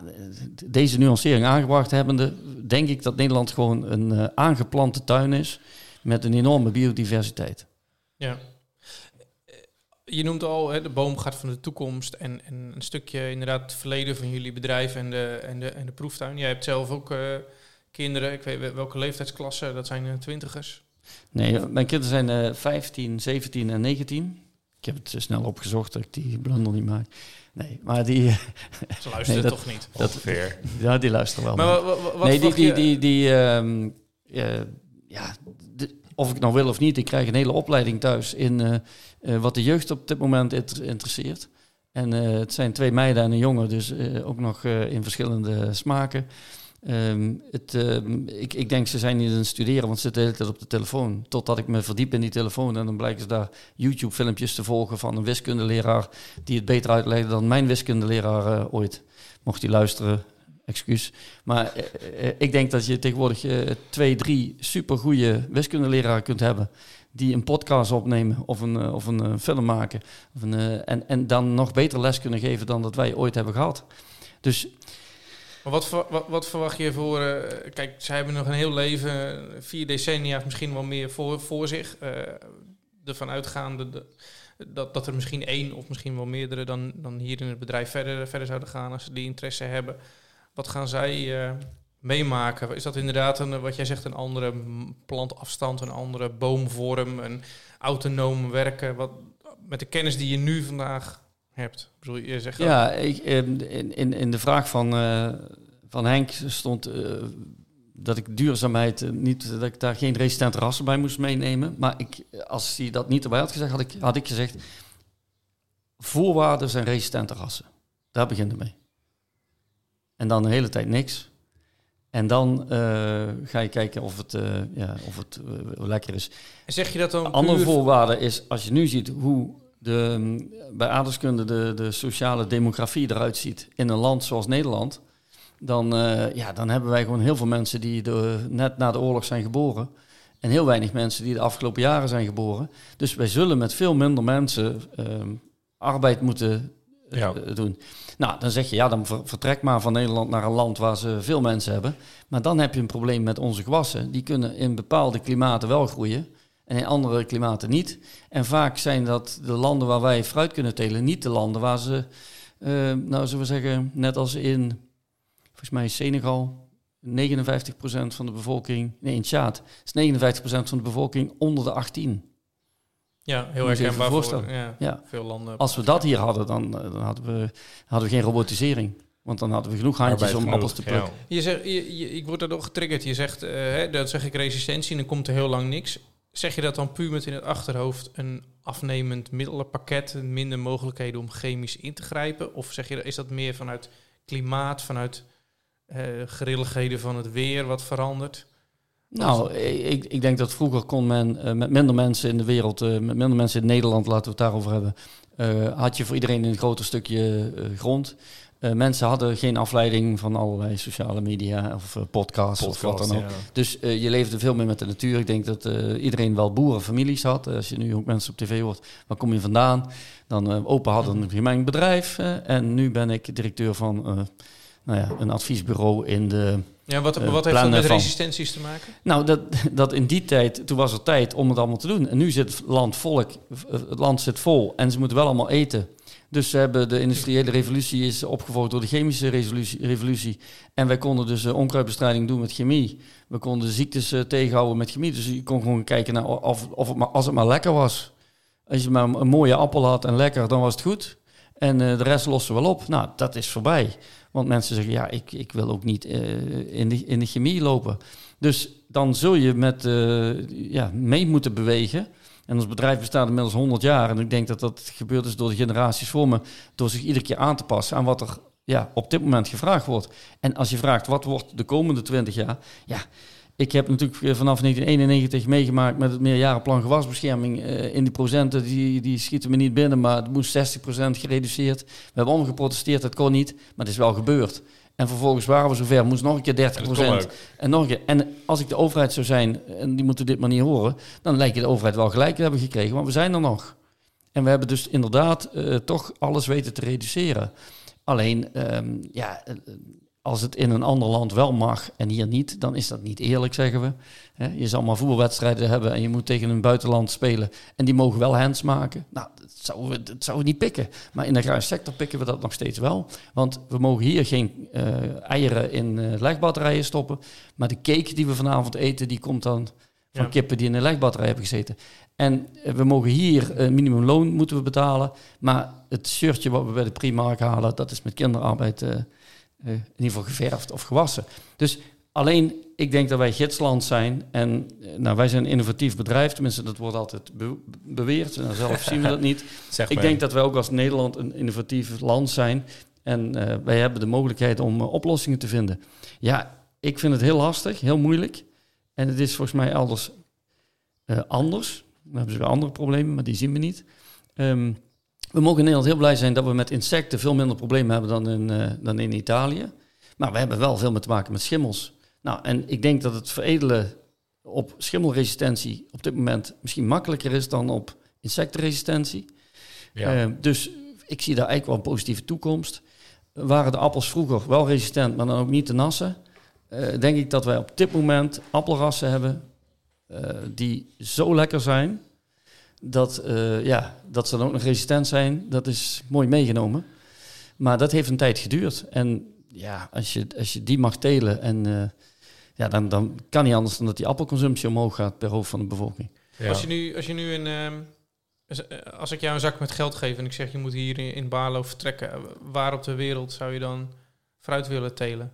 deze nuancering aangebracht hebbende, denk ik dat Nederland gewoon een aangeplante tuin is met een enorme biodiversiteit. Ja, je noemt al hè, de boomgaard van de toekomst en, en, een stukje inderdaad het verleden van jullie bedrijf en de, en de, en de proeftuin. Jij hebt zelf ook uh, kinderen, ik weet welke leeftijdsklasse, dat zijn uh, twintigers? Nee, mijn kinderen zijn uh, 15, 17 en 19. Ik heb het snel opgezocht dat ik die blunder niet maak. Nee, maar die... Ze luisteren nee, dat, toch niet? Dat, Ongeveer. Ja, die luisteren wel. Maar wat, wat nee, die, die, die, die, um, ja, de, of ik nou wil of niet, ik krijg een hele opleiding thuis in uh, wat de jeugd op dit moment interesseert. En uh, het zijn twee meiden en een jongen, dus ook nog in verschillende smaken. Um, het, ehm, ik, ik, denk ze zijn niet aan het studeren, want ze zitten de hele tijd op de telefoon. Totdat ik me verdiep in die telefoon en dan blijken ze daar YouTube-filmpjes te volgen van een wiskundeleraar die het beter uitlegde dan mijn wiskundeleraar ooit. Mocht hij luisteren, excuus. Maar ik denk dat je tegenwoordig twee, drie supergoeie wiskundeleraren kunt hebben. Die een podcast opnemen of een, of een film maken. Of een, en, en dan nog beter les kunnen geven dan dat wij ooit hebben gehad. Dus. Maar wat, wat, wat verwacht je voor. kijk, zij hebben nog een heel leven, vier decennia, misschien wel meer voor, voor zich. ervan uitgaande. De, dat, dat er misschien één of misschien wel meerdere dan, dan hier in het bedrijf verder, verder zouden gaan als ze die interesse hebben. Wat gaan zij uh, meemaken? Is dat inderdaad een, wat jij zegt, een andere plantafstand, een andere boomvorm, een autonoom werken? Wat, met de kennis die je nu vandaag hebt? Bedoel, je zegt ja, ik, in, in, in de vraag van, uh, van Henk stond uh, dat ik duurzaamheid niet, dat ik daar geen resistente rassen bij moest meenemen. Maar ik, als hij dat niet erbij had gezegd, had ik, had ik gezegd: voorwaarden zijn resistente rassen. Daar begint het mee. En dan de hele tijd niks. En dan uh, ga je kijken of het, uh, ja, of het uh, lekker is. En zeg je dat dan? Andere puur... voorwaarde is, als je nu ziet hoe de, bij aardrijkskunde de, de sociale demografie eruit ziet in een land zoals Nederland, dan, ja, dan hebben wij gewoon heel veel mensen die de, net na de oorlog zijn geboren. En heel weinig mensen die de afgelopen jaren zijn geboren. Dus wij zullen met veel minder mensen ehm, arbeid moeten ja. doen. Nou, dan zeg je, ja, dan vertrek maar van Nederland naar een land waar ze veel mensen hebben. Maar dan heb je een probleem met onze gewassen. Die kunnen in bepaalde klimaten wel groeien. en in andere klimaten niet. En vaak zijn dat de landen waar wij fruit kunnen telen, niet de landen waar ze, eh, nou zullen we zeggen, net als in, volgens mij Senegal, 59% van de bevolking, nee in Tjaad, is 59% van de bevolking onder de 18. Ja, heel je herkenbaar voorstellen. ja, Ja. veel landen. Als we dat hier hadden, dan, eh, dan hadden, we, hadden we geen robotisering. Want dan hadden we genoeg handjes om appels te plukken. ja. Je zegt, je, je- ik word daardoor getriggerd. Je zegt, eh, hè, dat zeg ik resistentie en dan komt er heel lang niks. Zeg je dat dan puur met in het achterhoofd een afnemend middelenpakket, minder mogelijkheden om chemisch in te grijpen? Of zeg je, is dat meer vanuit klimaat, vanuit eh grilligheden van het weer wat verandert? Nou, ik, ik denk dat vroeger kon men eh, met minder mensen in de wereld, eh, met minder mensen in Nederland, laten we het daarover hebben, eh, had je voor iedereen een groter stukje eh, grond. Eh, mensen hadden geen afleiding van allerlei sociale media of eh, podcasts of wat dan ook. ja. Dus eh, je leefde veel meer met de natuur. Ik denk dat eh, iedereen wel boerenfamilies had. Eh, als je nu ook mensen op tv hoort, waar kom je vandaan? Dan eh opa had een gemengd bedrijf eh, en nu ben ik directeur van eh, nou ja, een adviesbureau in de Ja, wat, Eh, wat heeft dat met van- resistenties te maken? nou, dat, dat in die tijd, toen was er tijd om het allemaal te doen. En nu zit het land volk, het land zit vol en ze moeten wel allemaal eten. Dus ze hebben de industriële revolutie is opgevolgd door de chemische revolutie. En wij konden dus eh, onkruidbestrijding doen met chemie. We konden ziektes eh, tegenhouden met chemie. Dus je kon gewoon kijken naar of, of het maar, als het maar lekker was. Als je maar een mooie appel had en lekker, dan was het goed. En de rest lossen we wel op. Nou, dat is voorbij. Want mensen zeggen, ja, ik, ik wil ook niet eh, in, de, in de chemie lopen. Dus dan zul je met, eh, ja, mee moeten bewegen. En ons bedrijf bestaat inmiddels 100 jaar. En ik denk dat dat gebeurd is door de generaties voor me. Door zich iedere keer aan te passen aan wat er ja, op dit moment gevraagd wordt. En als je vraagt, wat wordt de komende 20 jaar? Ja, ik heb natuurlijk eh, vanaf 1991 meegemaakt met het meerjarenplan gewasbescherming. Eh, in die procenten, die, die schieten me niet binnen, maar het moest 60% gereduceerd. We hebben allemaal geprotesteerd, dat kon niet, maar het is wel gebeurd. En vervolgens waren we zover, moest nog een keer 30%. En dat kon ook. En nog een keer. En als ik de overheid zou zijn, en die moeten dit maar niet horen, dan lijkt je de overheid wel gelijk te hebben gekregen, want we zijn er nog. En we hebben dus inderdaad eh, toch alles weten te reduceren. Alleen, ehm, ja, als het in een ander land wel mag en hier niet, dan is dat niet eerlijk, zeggen we. Je zal maar voetbalwedstrijden hebben en je moet tegen een buitenland spelen. En die mogen wel hands maken. Nou, dat zouden we, dat zouden we niet pikken. Maar in de sector pikken we dat nog steeds wel. Want we mogen hier geen eh, eieren in eh, legbatterijen stoppen. Maar de cake die we vanavond eten, die komt dan van Ja. kippen die in een legbatterij hebben gezeten. En eh, we mogen hier een minimumloon moeten we betalen. Maar het shirtje wat we bij de Primark halen, dat is met kinderarbeid eh, in ieder geval geverfd of gewassen. Dus alleen, ik denk dat wij gidsland zijn. En eh, nou, wij zijn een innovatief bedrijf. Tenminste, dat wordt altijd be- beweerd. Nou, zelf zien we dat niet. Zeg Ik denk dat wij ook als Nederland een innovatief land zijn. En eh, wij hebben de mogelijkheid om oplossingen te vinden. Ja, ik vind het heel lastig, heel moeilijk. En het is volgens mij elders anders. Dan hebben ze weer andere problemen, maar die zien we niet. Ehm, we mogen in Nederland heel blij zijn dat we met insecten veel minder problemen hebben dan in, eh, dan in Italië. Maar we hebben wel veel meer te maken met schimmels. Nou, en ik denk dat het veredelen op schimmelresistentie op dit moment misschien makkelijker is dan op insectenresistentie. Ja. Eh, dus ik zie daar eigenlijk wel een positieve toekomst. Waren de appels vroeger wel resistent, maar dan ook niet te nassen? eh, denk ik dat wij op dit moment appelrassen hebben die zo lekker zijn. Dat, eh, ja, dat ze dan ook nog resistent zijn, dat is mooi meegenomen. Maar dat heeft een tijd geduurd. En ja, als je, als je die mag telen, en, eh, ja, dan, dan kan niet anders dan dat die appelconsumptie omhoog gaat per hoofd van de bevolking. Ja. Als je nu, als je nu een, ehm, als- als ik jou een zak met geld geef en ik zeg je moet hier in, in Barlo vertrekken, waar op de wereld zou je dan fruit willen telen?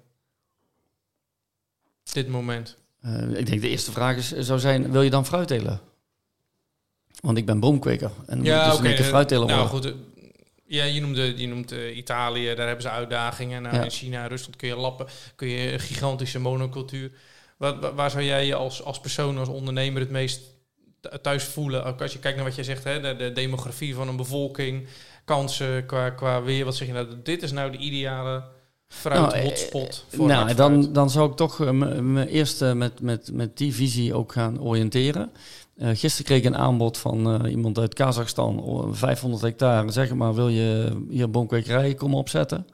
Dit moment. Eh, ik denk de eerste vraag is, zou zijn, wil je dan fruit telen? Want ik ben boomkweker. En moet ik dus keer eh, fruit telen Nou worden. goed, eh, ja, je noemde, je noemt eh, Italië, daar hebben ze uitdagingen. Nou, Ja. In China Rusland kun je lappen, kun je een gigantische monocultuur. Waar, waar- zou jij je als, als persoon, als ondernemer het meest th- thuis voelen? Ook als je kijkt naar wat je zegt, hè, de, de demografie van een bevolking, kansen qua, qua weer. Wat zeg je nou? Dit is nou de ideale fruit Nou, eh, hotspot voor Nou, dan, fruit. dan zou ik toch eh, me me eerst eh, met, met, met die visie ook gaan oriënteren. Eh, gisteren kreeg ik een aanbod van eh, iemand uit Kazachstan, oh, 500 hectare. Zeg maar, wil je hier boomkwekerij komen opzetten?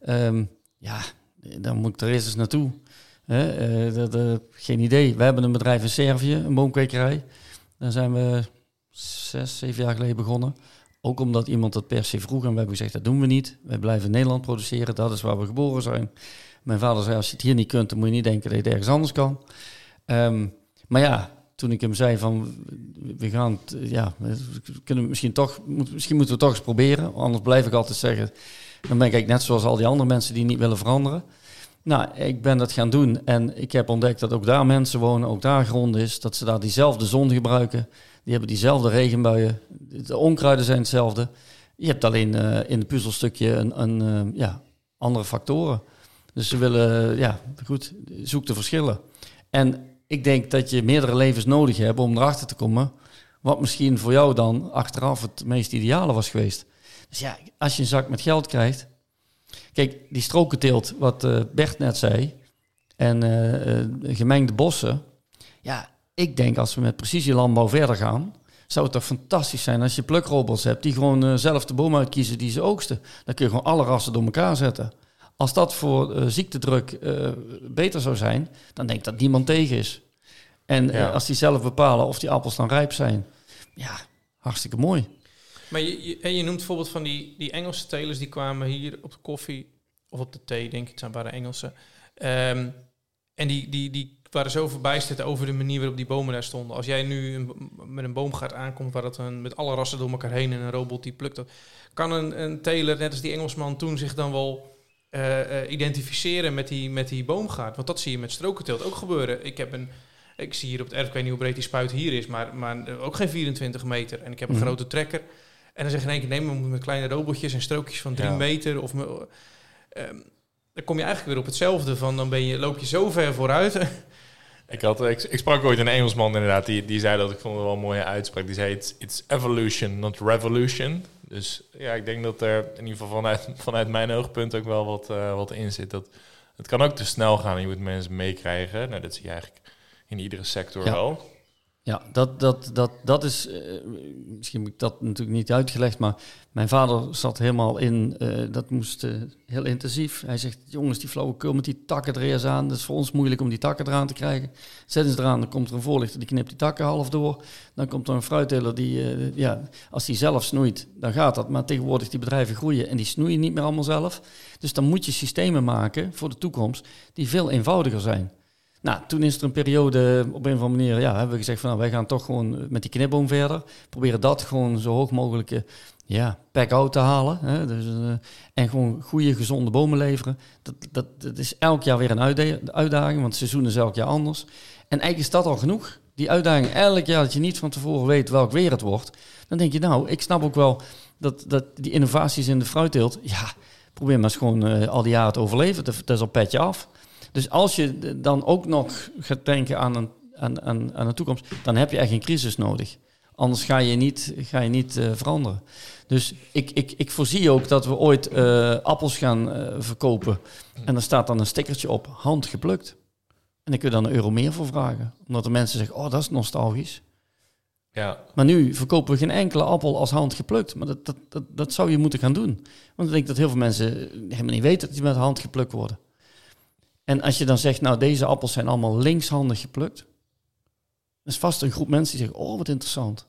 Ehm, ja, dan moet ik er eerst eens naartoe. Eh, geen idee. We hebben een bedrijf in Servië, een boomkwekerij. Daar zijn we zes, zeven jaar geleden begonnen. Ook omdat iemand dat per se vroeg en we hebben gezegd, dat doen we niet. Wij blijven in Nederland produceren, dat is waar we geboren zijn. Mijn vader zei, als je het hier niet kunt, dan moet je niet denken dat je het ergens anders kan. Ehm, maar ja, toen ik hem zei van, we gaan ja, kunnen we misschien toch, moet, misschien moeten we toch eens proberen. Anders blijf ik altijd zeggen, dan ben ik net zoals al die andere mensen die niet willen veranderen. Nou, ik ben dat gaan doen en ik heb ontdekt dat ook daar mensen wonen, ook daar grond is, dat ze daar diezelfde zon gebruiken. Die hebben diezelfde regenbuien, de onkruiden zijn hetzelfde. Je hebt alleen uh, in het puzzelstukje een, een uh, ja, andere factoren. Dus ze willen, ja, goed, zoek de verschillen. En ik denk dat je meerdere levens nodig hebt om erachter te komen wat misschien voor jou dan achteraf het meest ideale was geweest. Dus ja, als je een zak met geld krijgt. Kijk, die strokenteelt, wat uh, Bert net zei, en uh, gemengde bossen. Ja, ik denk als we met precisielandbouw verder gaan, zou het toch fantastisch zijn als je plukrobots hebt die gewoon zelf de boom uitkiezen die ze oogsten. Dan kun je gewoon alle rassen door elkaar zetten. Als dat voor uh, ziektedruk uh, beter zou zijn, dan denk ik dat niemand tegen is. En ja. als die zelf bepalen of die appels dan rijp zijn, ja, hartstikke mooi. Maar je, je, en je noemt bijvoorbeeld van die, die Engelse telers die kwamen hier op de koffie of op de thee, denk ik, het zijn waren Engelse. Um, en die, die, die waren zo verbijsterd over de manier waarop die bomen daar stonden. Als jij nu een, met een boomgaard aankomt waar dat een, met alle rassen door elkaar heen en een robot die plukt dat, kan een, een teler, net als die Engelsman toen, zich dan wel uh, uh, identificeren met die, met die boomgaard? Want dat zie je met strokenteelt ook gebeuren. Ik heb een, ik zie hier op het erf, ik weet niet hoe breed die spuit hier is, maar, maar ook geen 24 meter. En ik heb een mm. grote trekker. En dan zeg je in één keer, nee, we moeten met kleine robotjes en strookjes van 3 ja. meter of... Um, dan kom je eigenlijk weer op hetzelfde van dan ben je, loop je zo ver vooruit. Ik, had, ik, ik, sprak ooit een Engelsman inderdaad, die, die zei dat, ik vond het wel een mooie uitspraak. Die zei, it's, it's evolution, not revolution. Dus ja, ik denk dat er in ieder geval vanuit, vanuit mijn oogpunt ook wel wat, uh, wat in zit. Dat, het kan ook te snel gaan en je moet mensen meekrijgen. Nou, dat zie je eigenlijk in iedere sector ja. wel. Ja, dat, dat, dat, dat is, uh, misschien heb ik dat natuurlijk niet uitgelegd, maar mijn vader zat helemaal in, uh, dat moest uh, heel intensief. Hij zegt, jongens, die flauwekul met die takken er eerst aan, dat is voor ons moeilijk om die takken eraan te krijgen. Zetten ze eraan, dan komt er een voorlichter, die knipt die takken half door. Dan komt er een fruitteler, die, ja, als die zelf snoeit, dan gaat dat. Maar tegenwoordig die bedrijven groeien en die snoeien niet meer allemaal zelf. Dus dan moet je systemen maken voor de toekomst die veel eenvoudiger zijn. Nou, toen is er een periode op een of andere manier, ja, hebben we gezegd van nou, wij gaan toch gewoon met die knipboom verder. Proberen dat gewoon zo hoog mogelijk ja, pack-out te halen. Hè? Dus, uh, en gewoon goede, gezonde bomen leveren. Dat, dat, dat is elk jaar weer een uitdaging, want het seizoen is elk jaar anders. En eigenlijk is dat al genoeg. Die uitdaging elk jaar dat je niet van tevoren weet welk weer het wordt. Dan denk je, nou, ik snap ook wel dat, dat die innovaties in de fruitteelt, ja, probeer maar eens gewoon uh, al die jaren te overleven. Dat, dat is al petje af. Dus als je dan ook nog gaat denken aan een, aan, aan, aan de toekomst, dan heb je echt een crisis nodig. Anders ga je niet, ga je niet uh, veranderen. Dus ik, ik, ik voorzie ook dat we ooit uh, appels gaan uh, verkopen. En er staat dan een stickertje op, handgeplukt. En ik kun je dan een euro meer voor vragen. Omdat de mensen zeggen, oh, dat is nostalgisch. Ja. Maar nu verkopen we geen enkele appel als handgeplukt. Maar dat, dat, dat, dat zou je moeten gaan doen. Want ik denk dat heel veel mensen helemaal niet weten dat die met hand geplukt worden. En als je dan zegt, nou deze appels zijn allemaal linkshandig geplukt. Dat is vast een groep mensen die zeggen, oh wat interessant.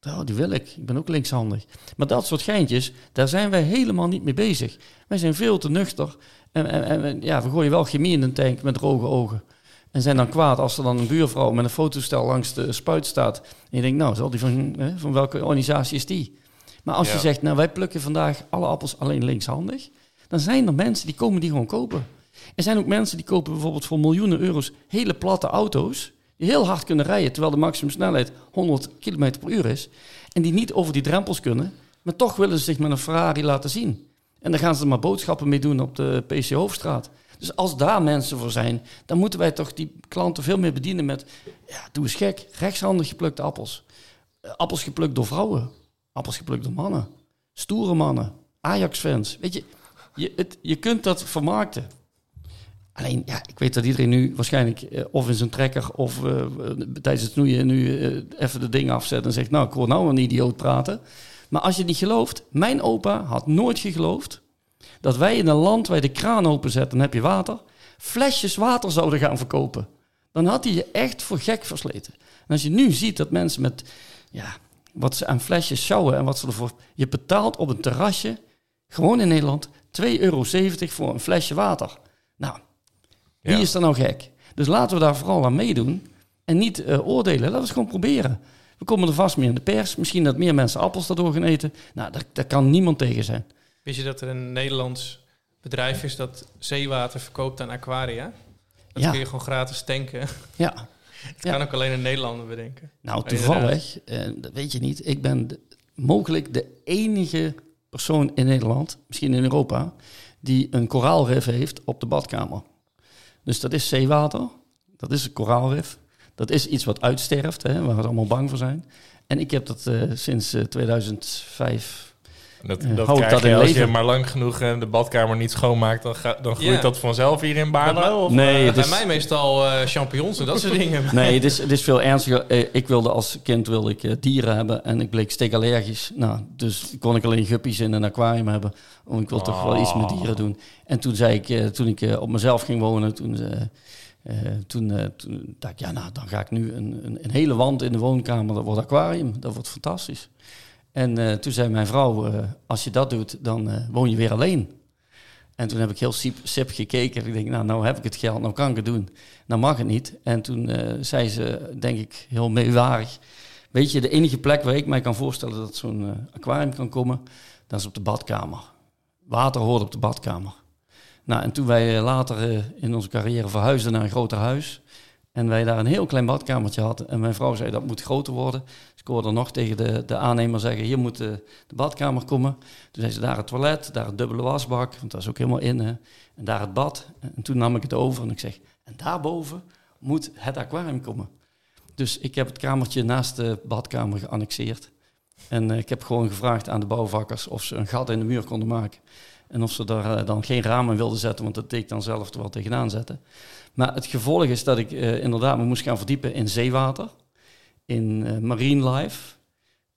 Nou, die wil ik. Ik ben ook linkshandig. Maar dat soort geintjes, daar zijn wij helemaal niet mee bezig. Wij zijn veel te nuchter. En, en, en ja, we gooien wel chemie in een tank met droge ogen. En zijn dan kwaad als er dan een buurvrouw met een fotostel langs de spuit staat. En je denkt, nou, zal die van, hè, van welke organisatie is die? Maar als ja. je zegt, nou, wij plukken vandaag alle appels alleen linkshandig. Dan zijn er mensen die komen die gewoon kopen. Er zijn ook mensen die kopen bijvoorbeeld voor miljoenen euro's hele platte auto's. Die heel hard kunnen rijden, terwijl de maximumsnelheid 100 km per uur is. En die niet over die drempels kunnen. Maar toch willen ze zich met een Ferrari laten zien. En dan gaan ze er maar boodschappen mee doen op de PC Hoofdstraat. Dus als daar mensen voor zijn, dan moeten wij toch die klanten veel meer bedienen met... Ja, doe eens gek, rechtshandig geplukte appels. Appels geplukt door vrouwen. Appels geplukt door mannen. Stoere mannen. Ajax-fans. Weet je, je, je kunt dat vermarkten. Alleen, ja, ik weet dat iedereen nu waarschijnlijk uh, of in zijn trekker of uh, tijdens het snoeien nu even de ding afzet en zegt, nou, ik hoor nou een idioot praten. Maar als je niet gelooft, mijn opa had nooit geloofd dat wij in een land waar je de kraan openzet en heb je water, flesjes water zouden gaan verkopen. Dan had hij je echt voor gek versleten. En als je nu ziet dat mensen met, ja, wat ze aan flesjes sjouwen en wat ze ervoor... Je betaalt op een terrasje, gewoon in Nederland, 2,70 euro voor een flesje water. Nou, wie Ja. is er nou gek? Dus laten we daar vooral aan meedoen en niet eh, oordelen. Laten we het gewoon proberen. We komen er vast meer in de pers. Misschien dat meer mensen appels daardoor gaan eten. Nou, daar, daar kan niemand tegen zijn. Wist je dat er een Nederlands bedrijf is dat zeewater verkoopt aan aquaria? Dat Ja. kun je gewoon gratis tanken. Ja, Dat Ja. kan ook alleen een Nederlander bedenken. nou toevallig, eh, dat weet je niet. Ik ben de- mogelijk de enige persoon in Nederland, misschien in Europa, die een koraalrif heeft op de badkamer. Dus dat is zeewater, dat is een koraalrif. Dat is iets wat uitsterft, hè, waar we allemaal bang voor zijn. En ik heb dat eh, sinds eh, 2005 Dat, Eh, dat houdt krijg dat je als je maar lang genoeg eh, de badkamer niet schoonmaakt, dan, ga, dan groeit Ja. dat vanzelf hier in Baarlo. Of? Nee, Eh, het bij is- mij meestal eh, champignons en dat soort dingen. Nee, het is, het is veel ernstiger. Eh, Ik wilde als kind wilde ik, eh, dieren hebben en ik bleek steekallergisch. Nou, dus kon ik alleen guppies in een aquarium hebben. Want ik wil toch wel iets met dieren doen. En toen zei ik, eh, toen ik eh, op mezelf ging wonen, toen, eh, eh, toen, eh, toen dacht ik, ja, nou, dan ga ik nu een, een, een hele wand in de woonkamer, dat wordt aquarium. Dat wordt fantastisch. En eh, toen zei mijn vrouw, eh, als je dat doet, dan eh, woon je weer alleen. En toen heb ik heel sip, sip gekeken. Ik denk, nou, nou heb ik het geld, nou kan ik het doen. Nou mag het niet. En toen zei ze, denk ik, heel meewarig. Weet je, de enige plek waar ik mij kan voorstellen dat zo'n aquarium kan komen, dat is op de badkamer. Water hoort op de badkamer. Nou, en toen wij later in onze carrière verhuisden naar een groter huis. En wij daar een heel klein badkamertje hadden. En mijn vrouw zei dat moet groter worden. Dus ik hoorde nog tegen de, de aannemer zeggen: hier moet de, badkamer komen. Toen zei ze daar het toilet, daar het dubbele wasbak, want dat is ook helemaal in. Hè. En daar het bad. En toen nam ik het over en ik zeg: en daarboven moet het aquarium komen. Dus ik heb het kamertje naast de badkamer geannexeerd. En eh, ik heb gewoon gevraagd aan de bouwvakkers of ze een gat in de muur konden maken. En of ze daar eh, dan geen ramen wilden zetten, want dat deed ik dan zelf er wel tegenaan zetten. Maar het gevolg is dat ik eh, inderdaad me moest gaan verdiepen in zeewater, in eh, marine life,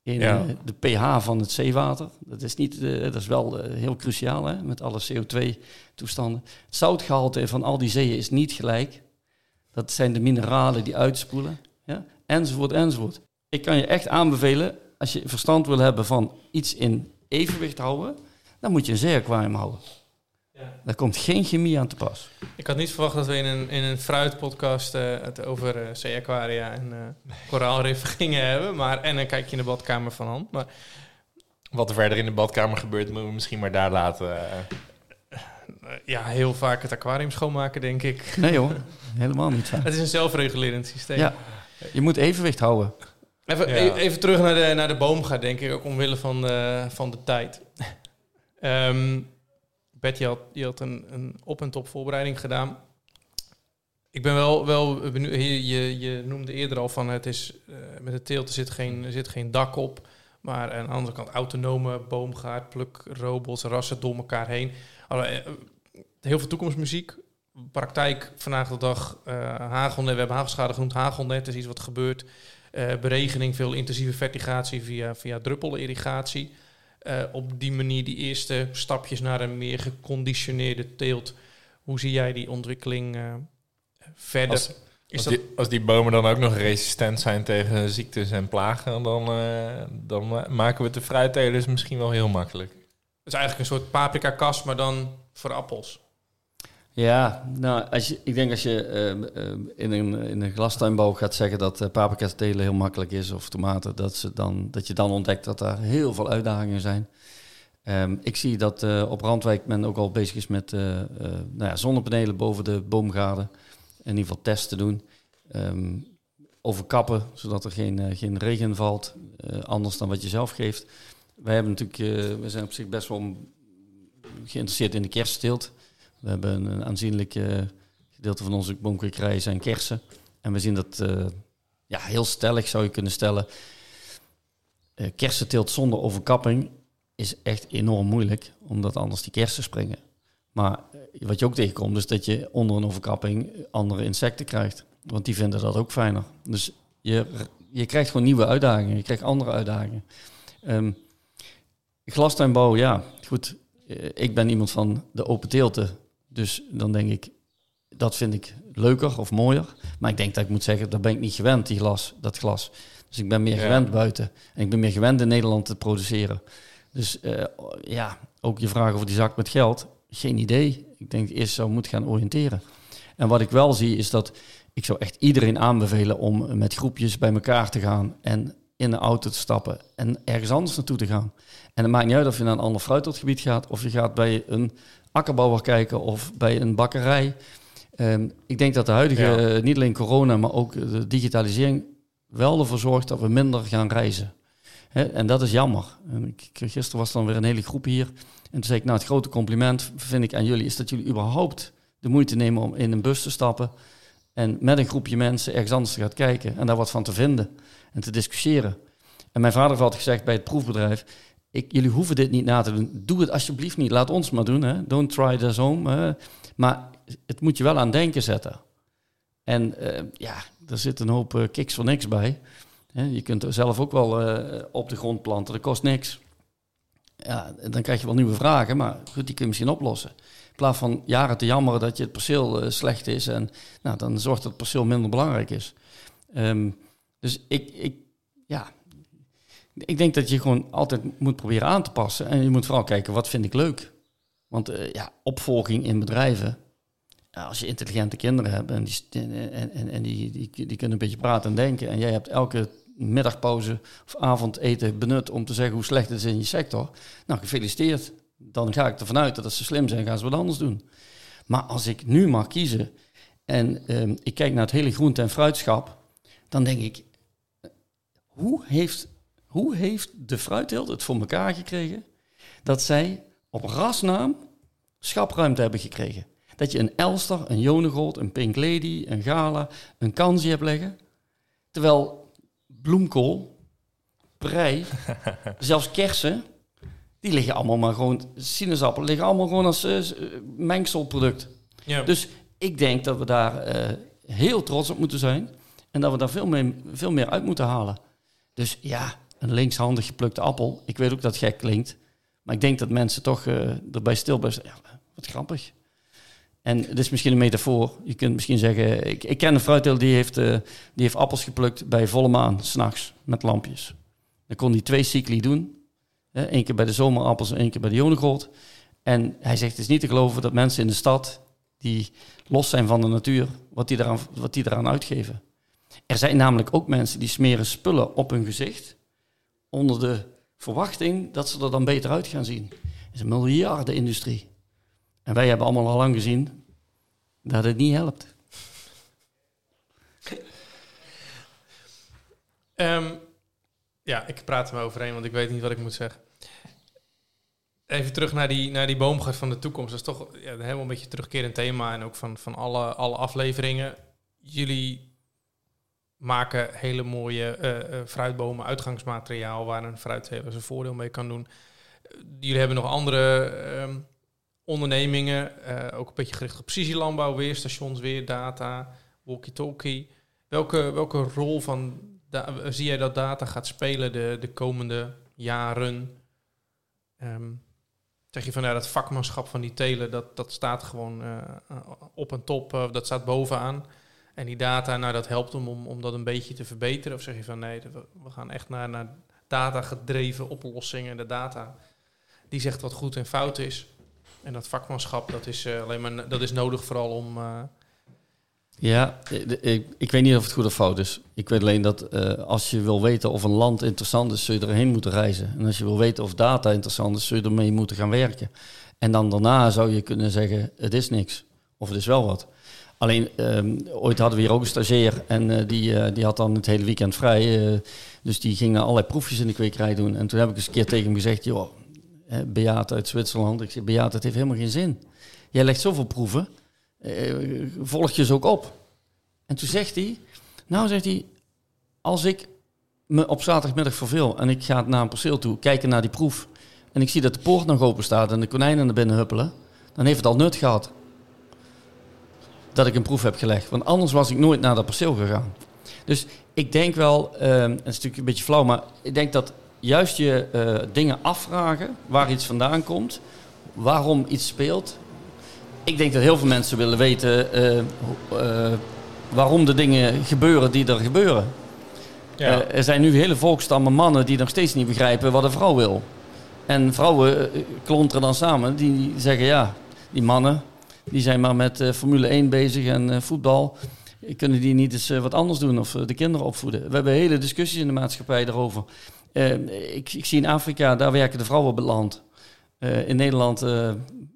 in Ja. eh, de pH van het zeewater. Dat is, niet, dat is wel heel cruciaal hè, met alle CO2-toestanden. Het zoutgehalte van al die zeeën is niet gelijk. Dat zijn de mineralen die uitspoelen, ja? enzovoort, enzovoort. Ik kan je echt aanbevelen, als je verstand wil hebben van iets in evenwicht houden, dan moet je een zeeaquarium houden. Ja. Daar komt geen chemie aan te pas. Ik had niet verwacht dat we in een, in een fruitpodcast eh, het over eh zee-aquaria en eh koraalriffen gingen hebben. Maar, en een kijkje in de badkamer van hand. Maar Wat er verder in de badkamer gebeurt, moeten we misschien maar daar laten. ja, heel vaak het aquarium schoonmaken, denk ik. Nee hoor, helemaal niet zo. Het is een zelfregulerend systeem. Ja, je moet evenwicht houden. Even, Ja. e- even terug naar de, naar de boomgaard, denk ik, ook omwille van de, van de tijd. Ehm Bert, je had, je had een, een op- en top voorbereiding gedaan. Ik ben wel, wel benieuwd. Je, je, noemde eerder al van het is eh, met de teelt er zit geen, zit geen dak op. Maar aan de andere kant autonome boomgaard, plukrobots, rassen door elkaar heen. Eh, Heel veel toekomstmuziek. Praktijk vandaag de dag eh hagelnet. We hebben hagelschade genoemd. Hagelnet is iets wat gebeurt. Eh, beregening, veel intensieve vertigatie via, via druppelirrigatie. Eh, op die manier die eerste stapjes naar een meer geconditioneerde teelt. Hoe zie jij die ontwikkeling eh, verder? Als, als, dat, die, als die bomen dan ook nog resistent zijn tegen ziektes en plagen, dan, eh, dan maken we het de fruittelers misschien wel heel makkelijk. het is eigenlijk een soort paprika-kas, maar dan voor appels. Ja, nou, als je, ik denk als je ehm, ehm, in, een, in een glastuinbouw gaat zeggen dat uh, paprika telen heel makkelijk is, of tomaten, dat, ze dan, dat je dan ontdekt dat daar heel veel uitdagingen zijn. Ehm, ik zie dat eh, op Randwijk men ook al bezig is met eh, eh, nou ja, zonnepanelen boven de boomgaarden. In ieder geval tests te doen. Ehm, overkappen, zodat er geen, eh, geen regen valt, eh, anders dan wat je zelf geeft. Wij hebben natuurlijk, eh, we zijn op zich best wel geïnteresseerd in de kerststeelt. We hebben een, aanzienlijk eh, gedeelte van onze boomkwekerij zijn kersen. En we zien dat eh, ja, heel stellig zou je kunnen stellen. eh kersenteelt zonder overkapping is echt enorm moeilijk, omdat anders die kersen springen. Maar wat je ook tegenkomt, is dat je onder een overkapping andere insecten krijgt. Want die vinden dat ook fijner. Dus je, je krijgt gewoon nieuwe uitdagingen. Je krijgt andere uitdagingen. Ehm glastuinbouw, ja, goed. Ik ben iemand van de open teelten. Dus dan denk ik, dat vind ik leuker of mooier. Maar ik denk dat ik moet zeggen, daar ben ik niet gewend, die glas, dat glas. Dus ik ben meer Ja. gewend buiten. En ik ben meer gewend in Nederland te produceren. Dus eh, ja, ook je vraag over die zak met geld, geen idee. Ik denk eerst zou moeten gaan oriënteren. En wat ik wel zie is dat ik zou echt iedereen aanbevelen om met groepjes bij elkaar te gaan en in een auto te stappen en ergens anders naartoe te gaan. En het maakt niet uit of je naar een ander fruitteeltgebied gaat of je gaat bij een akkerbouwer kijken of bij een bakkerij. Ehm, ik denk dat de huidige, Ja. eh, niet alleen corona, maar ook de digitalisering wel ervoor zorgt dat we minder gaan reizen. En dat is jammer. En ik, gisteren was dan weer een hele groep hier. En toen zei ik, nou het grote compliment vind ik aan jullie is dat jullie überhaupt de moeite nemen om in een bus te stappen en met een groepje mensen ergens anders te gaan kijken en daar wat van te vinden en te discussiëren. En mijn vader altijd gezegd bij het proefbedrijf, ik, jullie hoeven dit niet na te doen. Doe het alsjeblieft niet. Laat ons maar doen. Hè. Don't try this home. Maar het moet je wel aan denken zetten. En eh, ja, er zit een hoop eh, kiks voor niks bij. Hè, je kunt er zelf ook wel eh, op de grond planten. Dat kost niks. Ja, dan krijg je wel nieuwe vragen, maar goed, die kun je misschien oplossen. In plaats van jaren te jammeren dat je het perceel slecht is en nou, dan zorgt dat het perceel minder belangrijk is. Ehm, dus ik, ik, ja, ik denk dat je gewoon altijd moet proberen aan te passen. En je moet vooral kijken, wat vind ik leuk? Want eh, ja, opvolging in bedrijven. Als je intelligente kinderen hebt en, die, en, en, en die, die, die kunnen een beetje praten en denken. En jij hebt elke middagpauze of avondeten benut om te zeggen hoe slecht het is in je sector. Nou, gefeliciteerd. Dan ga ik ervan uit dat als ze slim zijn, gaan ze wat anders doen. Maar als ik nu mag kiezen en ehm, ik kijk naar het hele groente- en fruitschap, dan denk ik, hoe heeft, hoe heeft de fruitteelt het voor elkaar gekregen dat zij op rasnaam schapruimte hebben gekregen? Dat je een Elster, een Jonegold, een Pink Lady, een Gala, een Kansi hebt liggen. Terwijl bloemkool, prei, zelfs kersen, die liggen allemaal maar gewoon, sinaasappelen liggen allemaal gewoon als eh, eh, mengselproduct. Ja. Dus ik denk dat we daar eh, heel trots op moeten zijn. En dat we daar veel meer, veel meer uit moeten halen. Dus ja, een linkshandig geplukte appel. Ik weet ook dat het gek klinkt. Maar ik denk dat mensen toch eh, erbij stil blijven. Wat grappig. En dit is misschien een metafoor. Je kunt misschien zeggen... Ik, ik ken een fruitteler die heeft, eh, die heeft appels geplukt bij volle maan, s'nachts, met lampjes. Dan kon hij twee cycli doen. Eén keer bij de zomerappels en één keer bij de jonegold. En hij zegt, het is niet te geloven dat mensen in de stad... die los zijn van de natuur, wat die, eraan, wat die eraan uitgeven. Er zijn namelijk ook mensen die smeren spullen op hun gezicht... onder de verwachting dat ze er dan beter uit gaan zien. Het is een miljardenindustrie. En wij hebben allemaal al lang gezien dat het niet helpt. Ehm, ja, ik praat er maar overheen, want ik weet niet wat ik moet zeggen. Even terug naar die, naar die boomgaard van de toekomst. Dat is toch ja, helemaal een beetje terugkerend thema. En ook van, van alle, alle afleveringen. Jullie maken hele mooie eh, eh, fruitbomen, uitgangsmateriaal... waar een fruitteler zijn voordeel mee kan doen. Eh, Jullie hebben nog andere ehm, ondernemingen. eh, ook een beetje gericht op precisielandbouw, weerstations, weerdata, walkie-talkie. Welke, welke rol van zie jij dat data gaat spelen de, de komende jaren? Ehm, zeg je van ja, dat vakmanschap van die telen, dat, dat staat gewoon eh, eh, op en top, eh, dat staat bovenaan. En die data, nou dat helpt hem om, om dat een beetje te verbeteren. Of zeg je van nee, we, gaan echt naar, naar data gedreven oplossingen. De data die zegt wat goed en fout is. En dat vakmanschap, dat is, eh, alleen maar, dat is nodig vooral om... eh, Ja, ik, ik, ik weet niet of het goed of fout is. Ik weet alleen dat eh, als je wil weten of een land interessant is, zul je erheen moeten reizen. En als je wil weten of data interessant is, zul je ermee moeten gaan werken. En dan daarna zou je kunnen zeggen, het is niks. Of het is wel wat. Alleen, ehm, ooit hadden we hier ook een stagiair en eh, die, eh, die had dan het hele weekend vrij. eh, dus die ging allerlei proefjes in de kwekerij doen. En toen heb ik eens een keer tegen hem gezegd, joh, Beate uit Zwitserland. Ik zeg, Beate, het heeft helemaal geen zin. Jij legt zoveel proeven, volg je ze ook op. En toen zegt hij, nou zegt hij, als ik me op zaterdagmiddag verveel en ik ga naar een perceel toe, kijken naar die proef, en ik zie dat de poort nog open staat en de konijnen naar binnen huppelen, dan heeft het al nut gehad dat ik een proef heb gelegd. Want anders was ik nooit naar dat perceel gegaan. Dus ik denk wel, ehm, is natuurlijk een beetje flauw, maar ik denk dat juist je eh, dingen afvragen waar iets vandaan komt, waarom iets speelt, ik denk dat heel veel mensen willen weten eh, eh, waarom de dingen gebeuren die er gebeuren. Ja. Er zijn nu hele volkstammen mannen die nog steeds niet begrijpen wat een vrouw wil. En vrouwen klonteren dan samen. Die zeggen ja, die mannen die zijn maar met eh, Formule 1 bezig en eh, voetbal. Kunnen die niet eens eh, wat anders doen of de kinderen opvoeden? We hebben hele discussies in de maatschappij daarover. Ik, ik zie in Afrika, daar werken de vrouwen op het land. In Nederland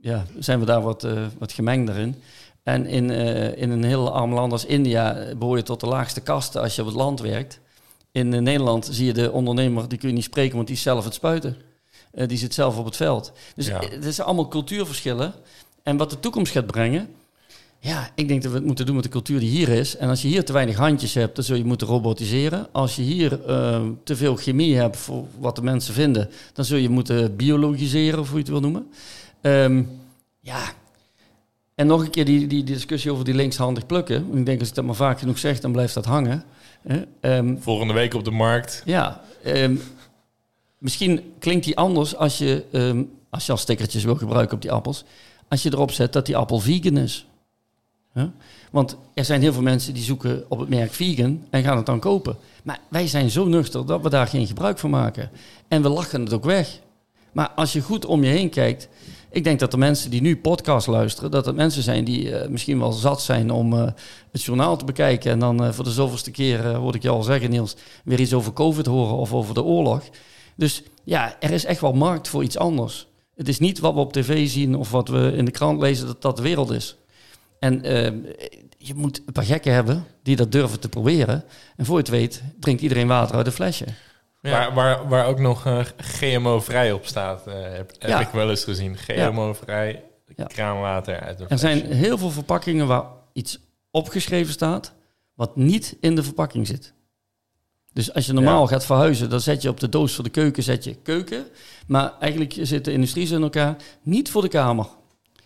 ja, zijn we daar wat, wat gemengder in. En in, in een heel arm land als India eh, behoor je tot de laagste kasten als je op het land werkt. In Nederland zie je de ondernemer, die kun je niet spreken, want die is zelf het spuiten. Die zit zelf op het veld. Dus Ja. het zijn allemaal cultuurverschillen. En wat de toekomst gaat brengen, ja, ik denk dat we het moeten doen met de cultuur die hier is. En als je hier te weinig handjes hebt, dan zul je moeten robotiseren. Als je hier eh, te veel chemie hebt voor wat de mensen vinden, dan zul je moeten biologiseren, of hoe je het wil noemen. Ehm, ja. En nog een keer die, die discussie over die linkshandig plukken. Ik denk als ik dat maar vaak genoeg zeg, dan blijft dat hangen. Ehm, Volgende week op de markt. ja, ehm, misschien klinkt die anders als je, ehm, als je als stickertjes wil gebruiken op die appels. Als je erop zet dat die appel vegan is. Want er zijn heel veel mensen die zoeken op het merk vegan en gaan het dan kopen. Maar wij zijn zo nuchter dat we daar geen gebruik van maken. En we lachen het ook weg. Maar als je goed om je heen kijkt. Ik denk dat de mensen die nu podcast luisteren, dat het mensen zijn die eh, misschien wel zat zijn om eh, het journaal te bekijken. En dan eh, voor de zoveelste keer, hoorde ik je al zeggen, Niels, weer iets over COVID horen of over de oorlog. Dus ja, er is echt wel markt voor iets anders. Het is niet wat we op tv zien of wat we in de krant lezen dat dat de wereld is. En eh, je moet een paar gekken hebben die dat durven te proberen. En voor je het weet, drinkt iedereen water uit een flesje. Ja. Waar, waar, waar ook nog eh, GMO-vrij op staat, eh, heb, heb Ja. ik wel eens gezien. GMO-vrij Ja. kraanwater uit een Er zijn heel veel verpakkingen waar iets opgeschreven staat wat niet in de verpakking zit. Dus als je normaal Ja. gaat verhuizen, dan zet je op de doos voor de keuken zet je keuken. Maar eigenlijk zit de industrie in elkaar niet voor de kamer.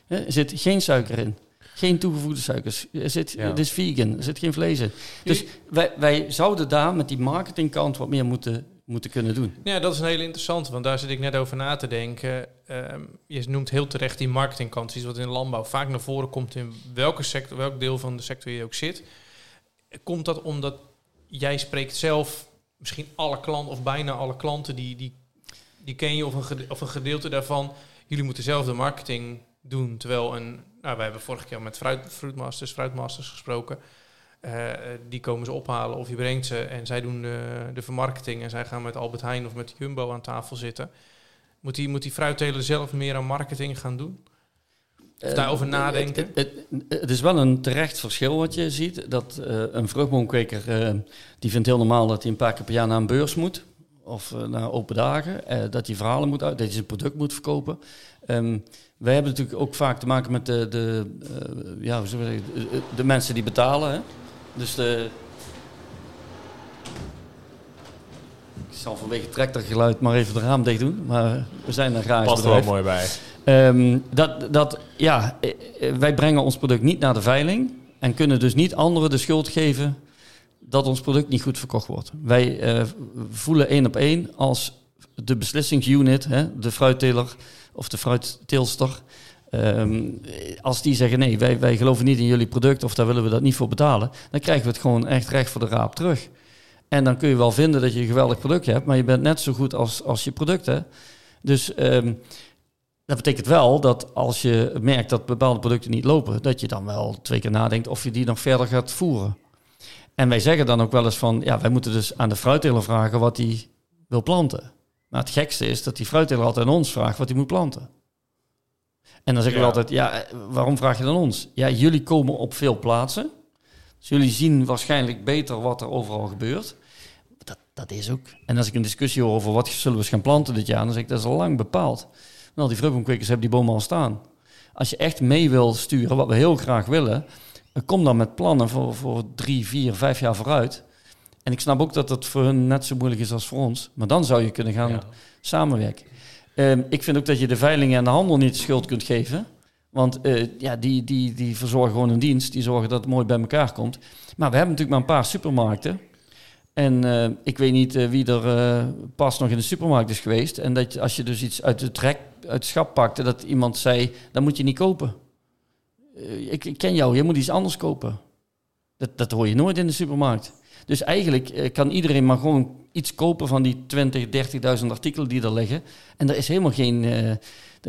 Hè, Er zit geen suiker in. Geen toegevoegde suikers. Er zit, Ja. Het is vegan. Er zit geen vlees in. Dus wij, wij zouden daar met die marketingkant wat meer moeten, moeten kunnen doen. Ja, dat is een hele interessante, want daar zit ik net over na te denken. Ehm, je noemt heel terecht die marketingkant, iets wat in de landbouw vaak naar voren komt in welke sector, welk deel van de sector je ook zit. Komt dat omdat jij spreekt zelf misschien alle klanten of bijna alle klanten die, die, die ken je of een, gede- of een gedeelte daarvan. Jullie moeten zelf de marketing doen, terwijl een, nou, we hebben vorige keer met fruit, fruitmasters, fruitmasters gesproken. Eh, die komen ze ophalen of je brengt ze en zij doen de, de vermarkting en zij gaan met Albert Heijn of met Jumbo aan tafel zitten. Moet die, moet die fruitteler zelf meer aan marketing gaan doen? Of daarover Eh, nadenken? Het, het, het is wel een terecht verschil wat je ziet. Dat eh, een vruchtboomkweker, eh, die vindt heel normaal dat hij een paar keer per jaar naar een beurs moet. Of naar open dagen. eh, dat hij verhalen moet uit, dat hij zijn product moet verkopen. Ehm, wij hebben natuurlijk ook vaak te maken met de, de, ja, hoe zeggen, de, de mensen die betalen. Hè? Dus de... Ik zal vanwege tractorgeluid maar even de raam dicht doen. Maar we zijn een graag Past er wel mooi bij. Ehm, dat, dat, ja, eh, eh, wij brengen ons product niet naar de veiling en kunnen dus niet anderen de schuld geven dat ons product niet goed verkocht wordt. Wij eh, voelen één op één als de beslissingsunit, hè, de fruitteler of de fruitteelster. Ehm, als die zeggen nee, wij, wij geloven niet in jullie product of daar willen we dat niet voor betalen, dan krijgen we het gewoon echt recht voor de raap terug. En dan kun je wel vinden dat je een geweldig product hebt, maar je bent net zo goed als, als je product. Hè? Dus ehm, dat betekent wel dat als je merkt dat bepaalde producten niet lopen, dat je dan wel twee keer nadenkt of je die nog verder gaat voeren. En wij zeggen dan ook wel eens van, ja, wij moeten dus aan de fruitteler vragen wat hij wil planten. Maar het gekste is dat die fruitteler altijd aan ons vraagt wat hij moet planten. En dan zeggen we Ja. altijd, ja, waarom vraag je dan ons? Ja, jullie komen op veel plaatsen. Dus jullie zien waarschijnlijk beter wat er overal gebeurt. Dat, dat is ook. En als ik een discussie hoor over wat zullen we eens gaan planten dit jaar, dan zeg ik dat is al lang bepaald. Nou, die vruchtboomkwekers hebben die bomen al staan. Als je echt mee wil sturen, wat we heel graag willen, eh, kom dan met plannen voor, voor drie, vier, vijf jaar vooruit. En ik snap ook dat het voor hun net zo moeilijk is als voor ons. Maar dan zou je kunnen gaan Ja. samenwerken. Ehm, ik vind ook dat je de veiling en de handel niet de schuld kunt geven. Want eh, ja, die, die, die verzorgen gewoon een dienst. Die zorgen dat het mooi bij elkaar komt. Maar we hebben natuurlijk maar een paar supermarkten. En eh, ik weet niet eh, wie er eh, pas nog in de supermarkt is geweest. En dat als je dus iets uit het, rek, uit het schap pakte, dat iemand zei, dat moet je niet kopen. ik, ik ken jou, je moet iets anders kopen. Dat, dat hoor je nooit in de supermarkt. Dus eigenlijk kan iedereen maar gewoon iets kopen van die 20, 30.000 artikelen die er liggen. En er is helemaal geen.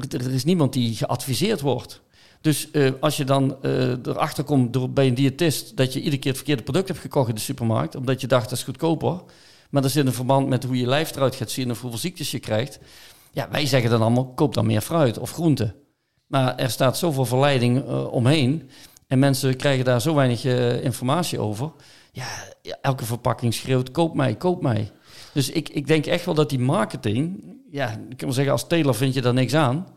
er is niemand die geadviseerd wordt. Dus eh, als je dan eh, erachter komt door, bij een diëtist dat je iedere keer het verkeerde product hebt gekocht in de supermarkt, omdat je dacht dat is goedkoper, maar dat zit in verband met hoe je lijf eruit gaat zien of hoeveel ziektes je krijgt. Ja, wij zeggen dan allemaal, koop dan meer fruit of groente. Maar er staat zoveel verleiding eh, omheen en mensen krijgen daar zo weinig informatie over. Ja, elke verpakking schreeuwt, koop mij, koop mij. Dus ik, ik denk echt wel dat die marketing, ja, ik kan zeggen, als teler vind je daar niks aan.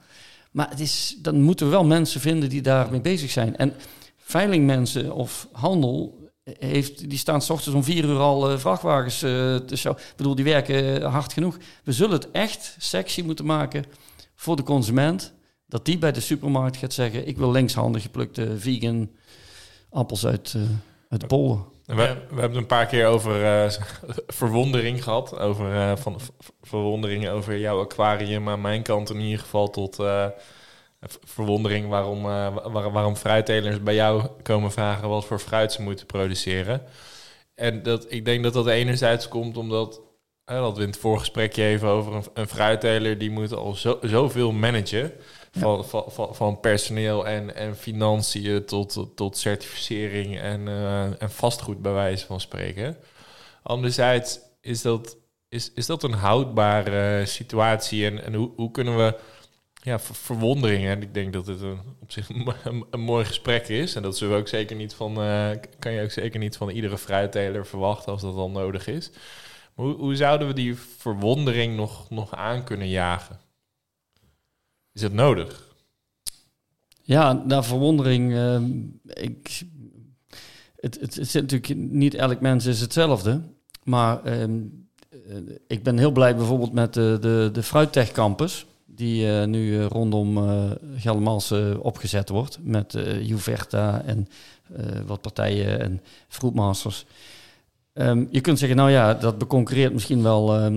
Maar het is, dan moeten we wel mensen vinden die daarmee bezig zijn. En veilingmensen of handel, heeft, die staan s ochtends om vier uur al eh, vrachtwagens eh, te show. Ik bedoel, die werken eh, hard genoeg. We zullen het echt sexy moeten maken voor de consument. Dat die bij de supermarkt gaat zeggen, ik wil linkshandig geplukte vegan appels uit, eh uit de polder. We, we hebben het een paar keer over eh, verwondering gehad. Over eh, van, verwondering over jouw aquarium. Aan mijn kant in ieder geval tot eh, verwondering waarom, waar- waarom fruittelers bij jou komen vragen wat voor fruit ze moeten produceren. En dat, ik denk dat dat enerzijds komt omdat, dat we in het voorgesprekje even over een, een fruitteler, die moet al zo, zoveel managen. Van, personeel en, en financiën tot, tot, certificering en, eh, en vastgoed bij wijze van spreken. Anderzijds is dat, is, is dat een houdbare situatie en, en hoe, hoe kunnen we ja, ver- verwondering, ik denk dat het een, op zich een, mooi gesprek is en dat zullen we ook zeker niet van, eh, kan je ook zeker niet van iedere fruitteler verwachten als dat al nodig is. Maar hoe, hoe zouden we die verwondering nog, nog aan kunnen jagen? Is het nodig? Ja, naar verwondering. ehm, ik, het, het, het zit natuurlijk niet elk mens is hetzelfde. Maar ehm, eh, ik ben heel blij bijvoorbeeld met de, de, de Fruittech Campus. Die eh, nu eh, rondom uh, Geldermalsen opgezet wordt. Met eh Juverta en wat partijen en Fruitmasters. Ehm, je kunt zeggen, nou ja, dat beconcurreert misschien wel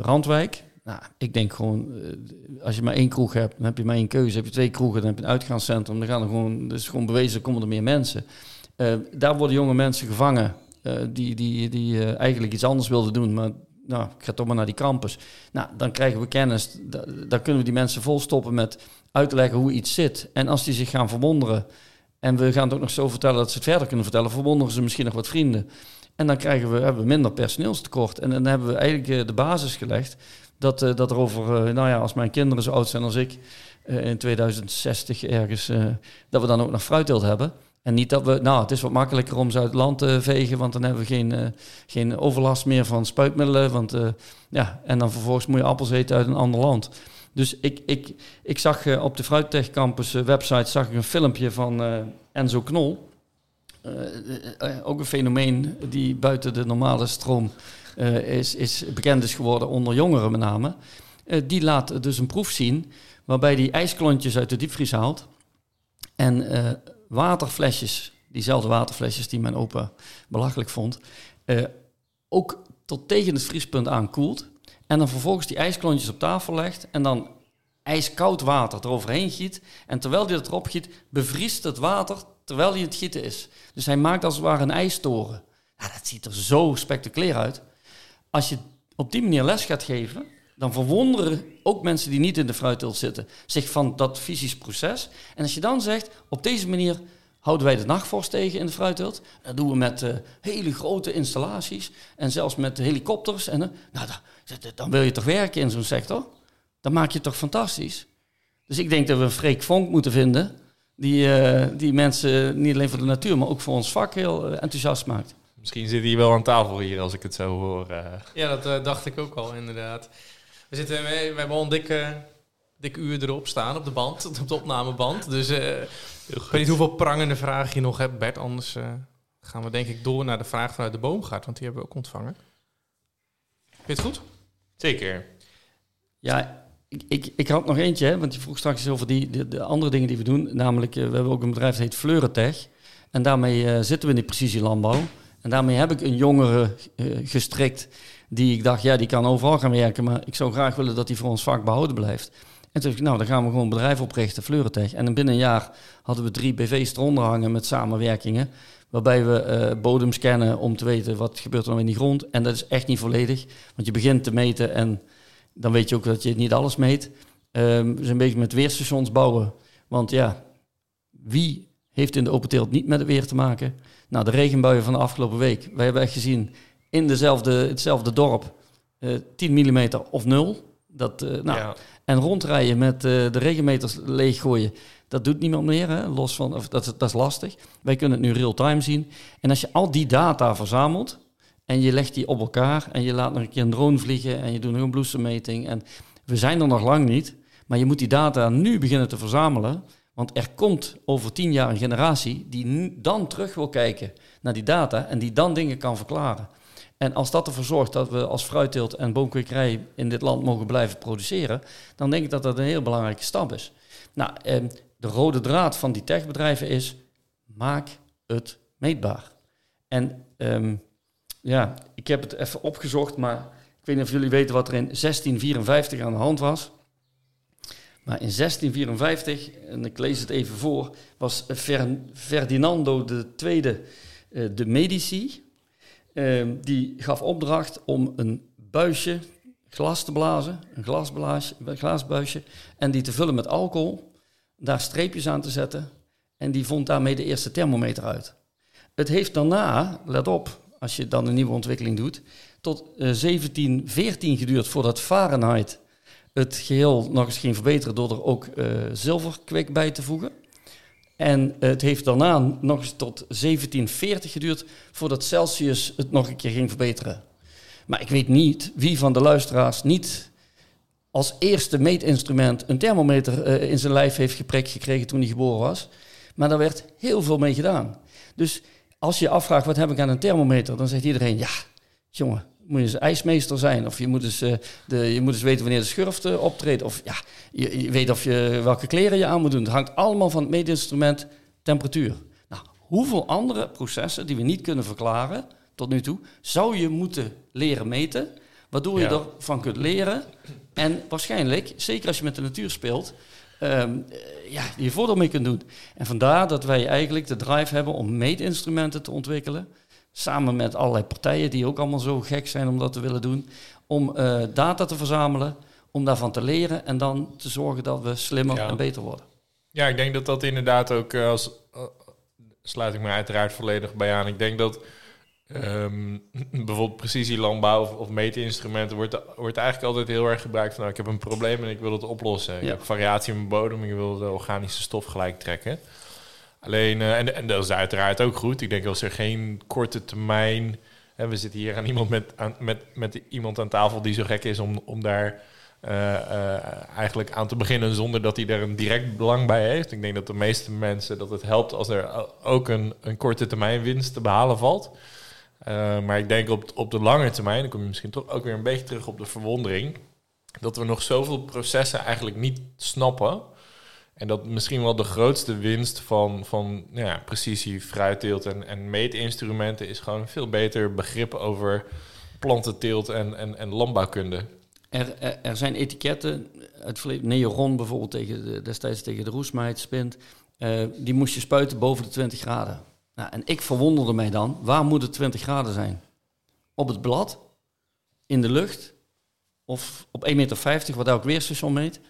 Randwijk. Nou, ik denk gewoon, eh, als je maar één kroeg hebt, dan heb je maar één keuze. Heb je twee kroegen, dan heb je een uitgaanscentrum. Dan gaan er gewoon, is gewoon bewezen, komen er meer mensen. Eh, daar worden jonge mensen gevangen eh, die, die, die eigenlijk iets anders wilden doen. Maar nou, ik ga toch maar naar die campus. Nou, dan krijgen we kennis. Da- Dan kunnen we die mensen volstoppen met uitleggen hoe iets zit. En als die zich gaan verwonderen, en we gaan het ook nog zo vertellen dat ze het verder kunnen vertellen, verwonderen ze misschien nog wat vrienden. En dan krijgen we, hebben we minder personeelstekort. En dan hebben we eigenlijk de basis gelegd dat, eh, dat er over, eh, nou ja, als mijn kinderen zo oud zijn als ik, eh, in 2060 ergens, dat we dan ook nog fruitteelt hebben. En niet dat we, nou, het is wat makkelijker om ze uit het land te vegen, want dan hebben we geen, geen overlast meer van spuitmiddelen. Want, ja, en dan vervolgens moet je appels eten uit een ander land. Dus ik, ik, ik zag op de Fruittech Campus website zag ik een filmpje van Enzo Knol. Ook een fenomeen die buiten de normale stroom is, is bekend is geworden onder jongeren met name. Eh, die laat dus een proef zien waarbij hij ijsklontjes uit de diepvries haalt en eh, waterflesjes, diezelfde waterflesjes die mijn opa belachelijk vond, eh, ook tot tegen het vriespunt aan koelt. En dan vervolgens die ijsklontjes op tafel legt en dan ijskoud water eroverheen giet. En terwijl hij dat erop giet, bevriest het water terwijl hij het gieten is. Dus hij maakt als het ware een ijstoren. Dat ziet er zo spectaculair uit. Als je op die manier les gaat geven, dan verwonderen ook mensen die niet in de fruitteelt zitten zich van dat fysisch proces. En als je dan zegt, op deze manier houden wij de nachtvorst tegen in de fruitteelt. Dat doen we met eh, hele grote installaties en zelfs met helikopters. En, eh, nou, dan, dan wil je toch werken in zo'n sector? Dan maak je het toch fantastisch? Dus ik denk dat we een Freek Vonk moeten vinden... die, eh, die mensen niet alleen voor de natuur, maar ook voor ons vak heel enthousiast maakt. Misschien zit hij wel aan tafel hier als ik het zo hoor. eh. Ja, dat eh, dacht ik ook al, inderdaad. We, zitten, we, we hebben al een dikke, dikke uur erop staan op de band, op de opnameband. Dus eh, ik weet niet hoeveel prangende vragen je nog hebt, Bert. Anders eh, gaan we denk ik door naar de vraag vanuit de boomgaard, want die hebben we ook ontvangen. Vind je het goed? Zeker. Ja, ik, ik, ik had nog eentje, hè, want je vroeg straks over die, de, de andere dingen die we doen. Namelijk, we hebben ook een bedrijf dat heet Fleurentech. En daarmee zitten we in die precisielandbouw. En daarmee heb ik een jongere eh, gestrikt die ik dacht, ja, die kan overal gaan werken. Maar ik zou graag willen dat die voor ons vak behouden blijft. En toen dacht ik, nou, dan gaan we gewoon een bedrijf oprichten, Fleurentech. En binnen een jaar hadden we drie BV's eronder hangen met samenwerkingen. Waarbij we uh, bodem scannen om te weten wat gebeurt er nou in die grond. En dat is echt niet volledig, want je begint te meten en dan weet je ook dat je niet alles meet. Um, we zijn bezig met weerstations bouwen. Want ja, wie heeft in de open teelt niet met het weer te maken? Nou, de regenbuien van de afgelopen week. Wij hebben echt gezien in dezelfde, hetzelfde dorp uh, 10 mm of 0. Dat, uh, nou, ja. En rondrijden met uh, de regenmeters leeggooien, dat doet niemand meer. Hè? Los van, of dat, dat is lastig. Wij kunnen het nu real-time zien. En als je al die data verzamelt en je legt die op elkaar en je laat nog een keer een drone vliegen en je doet nog een bloesemmeting. En we zijn er nog lang niet, maar je moet die data nu beginnen te verzamelen. Want er komt over tien jaar een generatie die dan terug wil kijken naar die data en die dan dingen kan verklaren. En als dat ervoor zorgt dat we als fruitteelt en boomkwekerij in dit land mogen blijven produceren, dan denk ik dat dat een heel belangrijke stap is. Nou, ehm, de rode draad van die techbedrijven is, maak het meetbaar. En ehm, ja, ik heb het even opgezocht, maar ik weet niet of jullie weten wat er in 1654 aan de hand was. Maar in 1654, en ik lees het even voor, was Ferdinando II uh, de Medici. Uh, die gaf opdracht om een buisje glas te blazen, een glaasbuisje, en die te vullen met alcohol, daar streepjes aan te zetten. En die vond daarmee de eerste thermometer uit. Het heeft daarna, let op, als je dan een nieuwe ontwikkeling doet, tot uh, 1714 geduurd voordat Fahrenheit het geheel nog eens ging verbeteren door er ook uh, zilverkwik bij te voegen. En het heeft daarna nog eens tot 1740 geduurd voordat Celsius het nog een keer ging verbeteren. Maar ik weet niet wie van de luisteraars niet als eerste meetinstrument een thermometer uh, in zijn lijf heeft geprikt gekregen toen hij geboren was. Maar daar werd heel veel mee gedaan. Dus als je afvraagt wat heb ik aan een thermometer, dan zegt iedereen ja, jongen, moet je eens ijsmeester zijn. Of je moet eens, uh, de, je moet eens weten wanneer de schurft uh, optreedt. Of ja, je, je, weet of je, welke kleren je aan moet doen. Het hangt allemaal van het meetinstrument temperatuur. Nou, hoeveel andere processen die we niet kunnen verklaren tot nu toe, zou je moeten leren meten, waardoor ja. je ervan kunt leren. En waarschijnlijk, zeker als je met de natuur speelt, um, ja, je voordeel mee kunt doen. En vandaar dat wij eigenlijk de drive hebben om meetinstrumenten te ontwikkelen samen met allerlei partijen die ook allemaal zo gek zijn om dat te willen doen, om uh, data te verzamelen, om daarvan te leren en dan te zorgen dat we slimmer ja. en beter worden. Ja, ik denk dat dat inderdaad ook, uh, als, uh, sluit ik me uiteraard volledig bij aan. Ik denk dat um, bijvoorbeeld precisielandbouw of, of meetinstrumenten wordt, wordt eigenlijk altijd heel erg gebruikt van nou, ik heb een probleem en ik wil het oplossen. Ja. Ik heb variatie in mijn bodem en ik wil de organische stof gelijk trekken. Alleen, uh, en, en dat is uiteraard ook goed. Ik denk als er geen korte termijn. Hè, we zitten hier aan iemand met, aan, met, met iemand aan tafel die zo gek is om, om daar uh, uh, eigenlijk aan te beginnen zonder dat hij er een direct belang bij heeft. Ik denk dat de meeste mensen dat het helpt als er ook een, een korte termijn winst te behalen valt. maar ik denk op, op de lange termijn, dan kom je misschien toch ook weer een beetje terug op de verwondering, dat we nog zoveel processen eigenlijk niet snappen. En dat misschien wel de grootste winst van, van ja, precisie, fruitteelt en, en meetinstrumenten is gewoon veel beter begrip over plantenteelt en, en, landbouwkunde. Er, er, zijn etiketten, het bijvoorbeeld tegen de, destijds tegen de roesmaait spint, uh, die moest je spuiten boven de 20 graden. Nou, en ik verwonderde mij dan, waar moet het 20 graden zijn? Op het blad, in de lucht of op 1,50 meter, wat elk weerstation meet.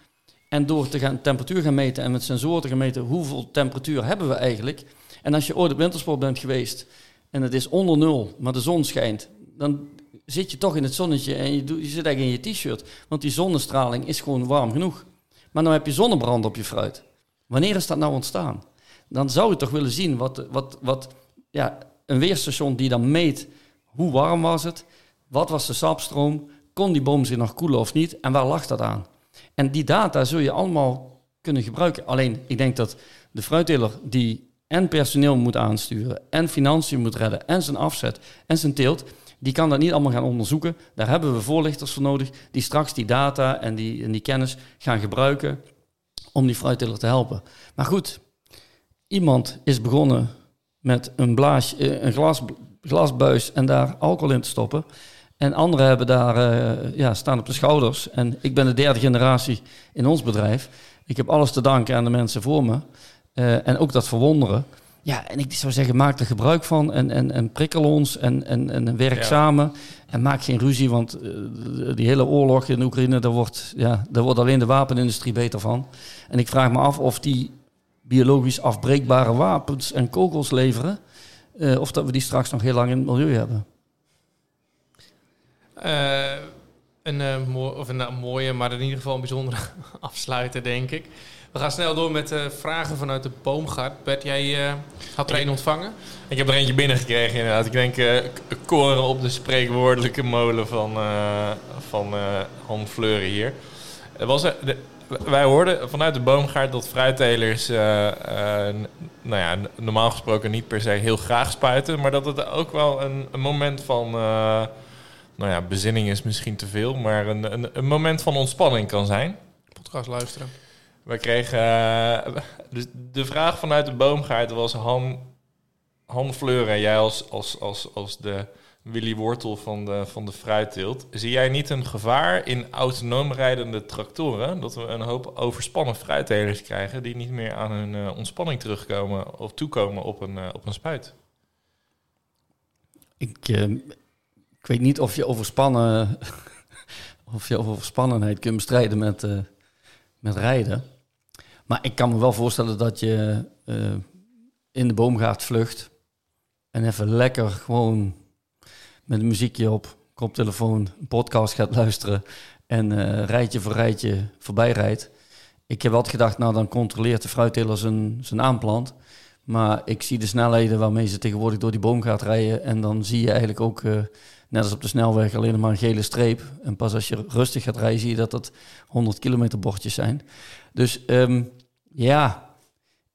En door te gaan temperatuur gaan meten en met sensoren te gaan meten hoeveel temperatuur hebben we eigenlijk. En als je ooit op wintersport bent geweest en het is onder nul, maar de zon schijnt, dan zit je toch in het zonnetje en je, je zit eigenlijk in je t-shirt. Want die zonnestraling is gewoon warm genoeg. Maar dan heb je zonnebrand op je fruit. Wanneer is dat nou ontstaan? Dan zou je toch willen zien wat, wat, wat ja, een weerstation die dan meet hoe warm was het, wat was de sapstroom, kon die boom zich nog koelen of niet en waar lag dat aan? En die data zul je allemaal kunnen gebruiken. Alleen, ik denk dat de fruitteler die en personeel moet aansturen, en financiën moet redden, en zijn afzet, en zijn teelt, die kan dat niet allemaal gaan onderzoeken. Daar hebben we voorlichters voor nodig, die straks die data en die, en die kennis gaan gebruiken om die fruitteler te helpen. Maar goed, iemand is begonnen met een, blaas, eh, een glas, glasbuis en daar alcohol in te stoppen. En anderen hebben daar, eh, ja, staan op de schouders. En ik ben de derde generatie in ons bedrijf. Ik heb alles te danken aan de mensen voor me. Eh, en ook dat verwonderen. Ja, en ik zou zeggen, maak er gebruik van en, en, en prikkel ons en, en, en werk Ja. samen. En maak geen ruzie, want eh, die hele oorlog in Oekraïne, daar wordt, ja, daar wordt alleen de wapenindustrie beter van. En ik vraag me af of die biologisch afbreekbare wapens en kogels leveren, of dat we die straks nog heel lang in het milieu hebben. Eh, een, eh, mooi, of een nou, mooie, maar in ieder geval een bijzondere afsluiter, denk ik. We gaan snel door met eh, vragen vanuit de boomgaard. Bert, jij had er een ontvangen? Ik heb er eentje binnengekregen inderdaad. Ik denk koren op de spreekwoordelijke molen van, van Han Fleuren hier. Er was, de- wij hoorden vanuit de boomgaard dat fruittelers nou ja, normaal gesproken niet per se heel graag spuiten. Maar dat het ook wel een, een moment van, nou ja, bezinning is misschien te veel. Maar een, een, een moment van ontspanning kan zijn. Podcast luisteren. We kregen. eh, dus de vraag vanuit de boomgaard was: Han, Han Fleuren, jij als, als, als, als de Willy Wortel van de, van de fruitteelt. Zie jij niet een gevaar in autonoom rijdende tractoren? Dat we een hoop overspannen fruittelers krijgen die niet meer aan hun eh, ontspanning terugkomen of toekomen op een, eh, op een spuit? Ik, eh, ik weet niet of je overspannen, of je overspannenheid kunt bestrijden met, eh, met rijden. Maar ik kan me wel voorstellen dat je eh, in de boomgaard vlucht en even lekker gewoon met een muziekje op, koptelefoon, een podcast gaat luisteren en eh rijtje voor rijtje voorbij rijdt. Ik heb altijd gedacht, nou dan controleert de fruitteler zijn, zijn aanplant. Maar ik zie de snelheden waarmee ze tegenwoordig door die boom gaat rijden. En dan zie je eigenlijk ook, net als op de snelweg, alleen maar een gele streep. En pas als je rustig gaat rijden, zie je dat dat 100 kilometer bordjes zijn. Dus ehm, ja,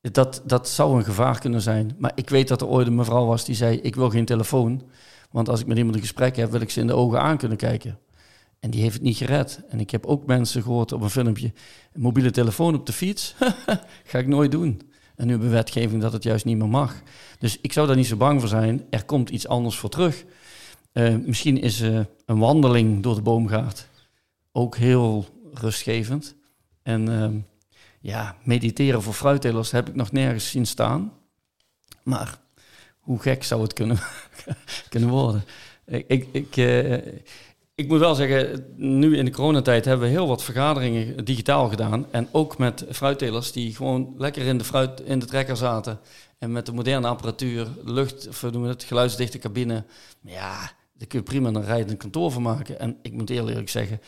dat, dat zou een gevaar kunnen zijn. Maar ik weet dat er ooit een mevrouw was die zei, ik wil geen telefoon. Want als ik met iemand een gesprek heb, wil ik ze in de ogen aan kunnen kijken. En die heeft het niet gered. En ik heb ook mensen gehoord op een filmpje, een mobiele telefoon op de fiets, ga ik nooit doen. En nu hebben we wetgeving dat het juist niet meer mag. Dus ik zou daar niet zo bang voor zijn. Er komt iets anders voor terug. Eh, misschien is eh, een wandeling door de boomgaard ook heel rustgevend. En ehm, ja, mediteren voor fruittelers heb ik nog nergens zien staan. Maar hoe gek zou het kunnen, kunnen worden? Ik, ik, ik, eh, ik moet wel zeggen, nu in de coronatijd hebben we heel wat vergaderingen digitaal gedaan. En ook met fruittelers die gewoon lekker in de, fruit, in de trekker zaten. En met de moderne apparatuur, lucht, het, geluidsdichte cabine. Ja, daar kun je prima een rijdend kantoor van maken. En ik moet eerlijk zeggen,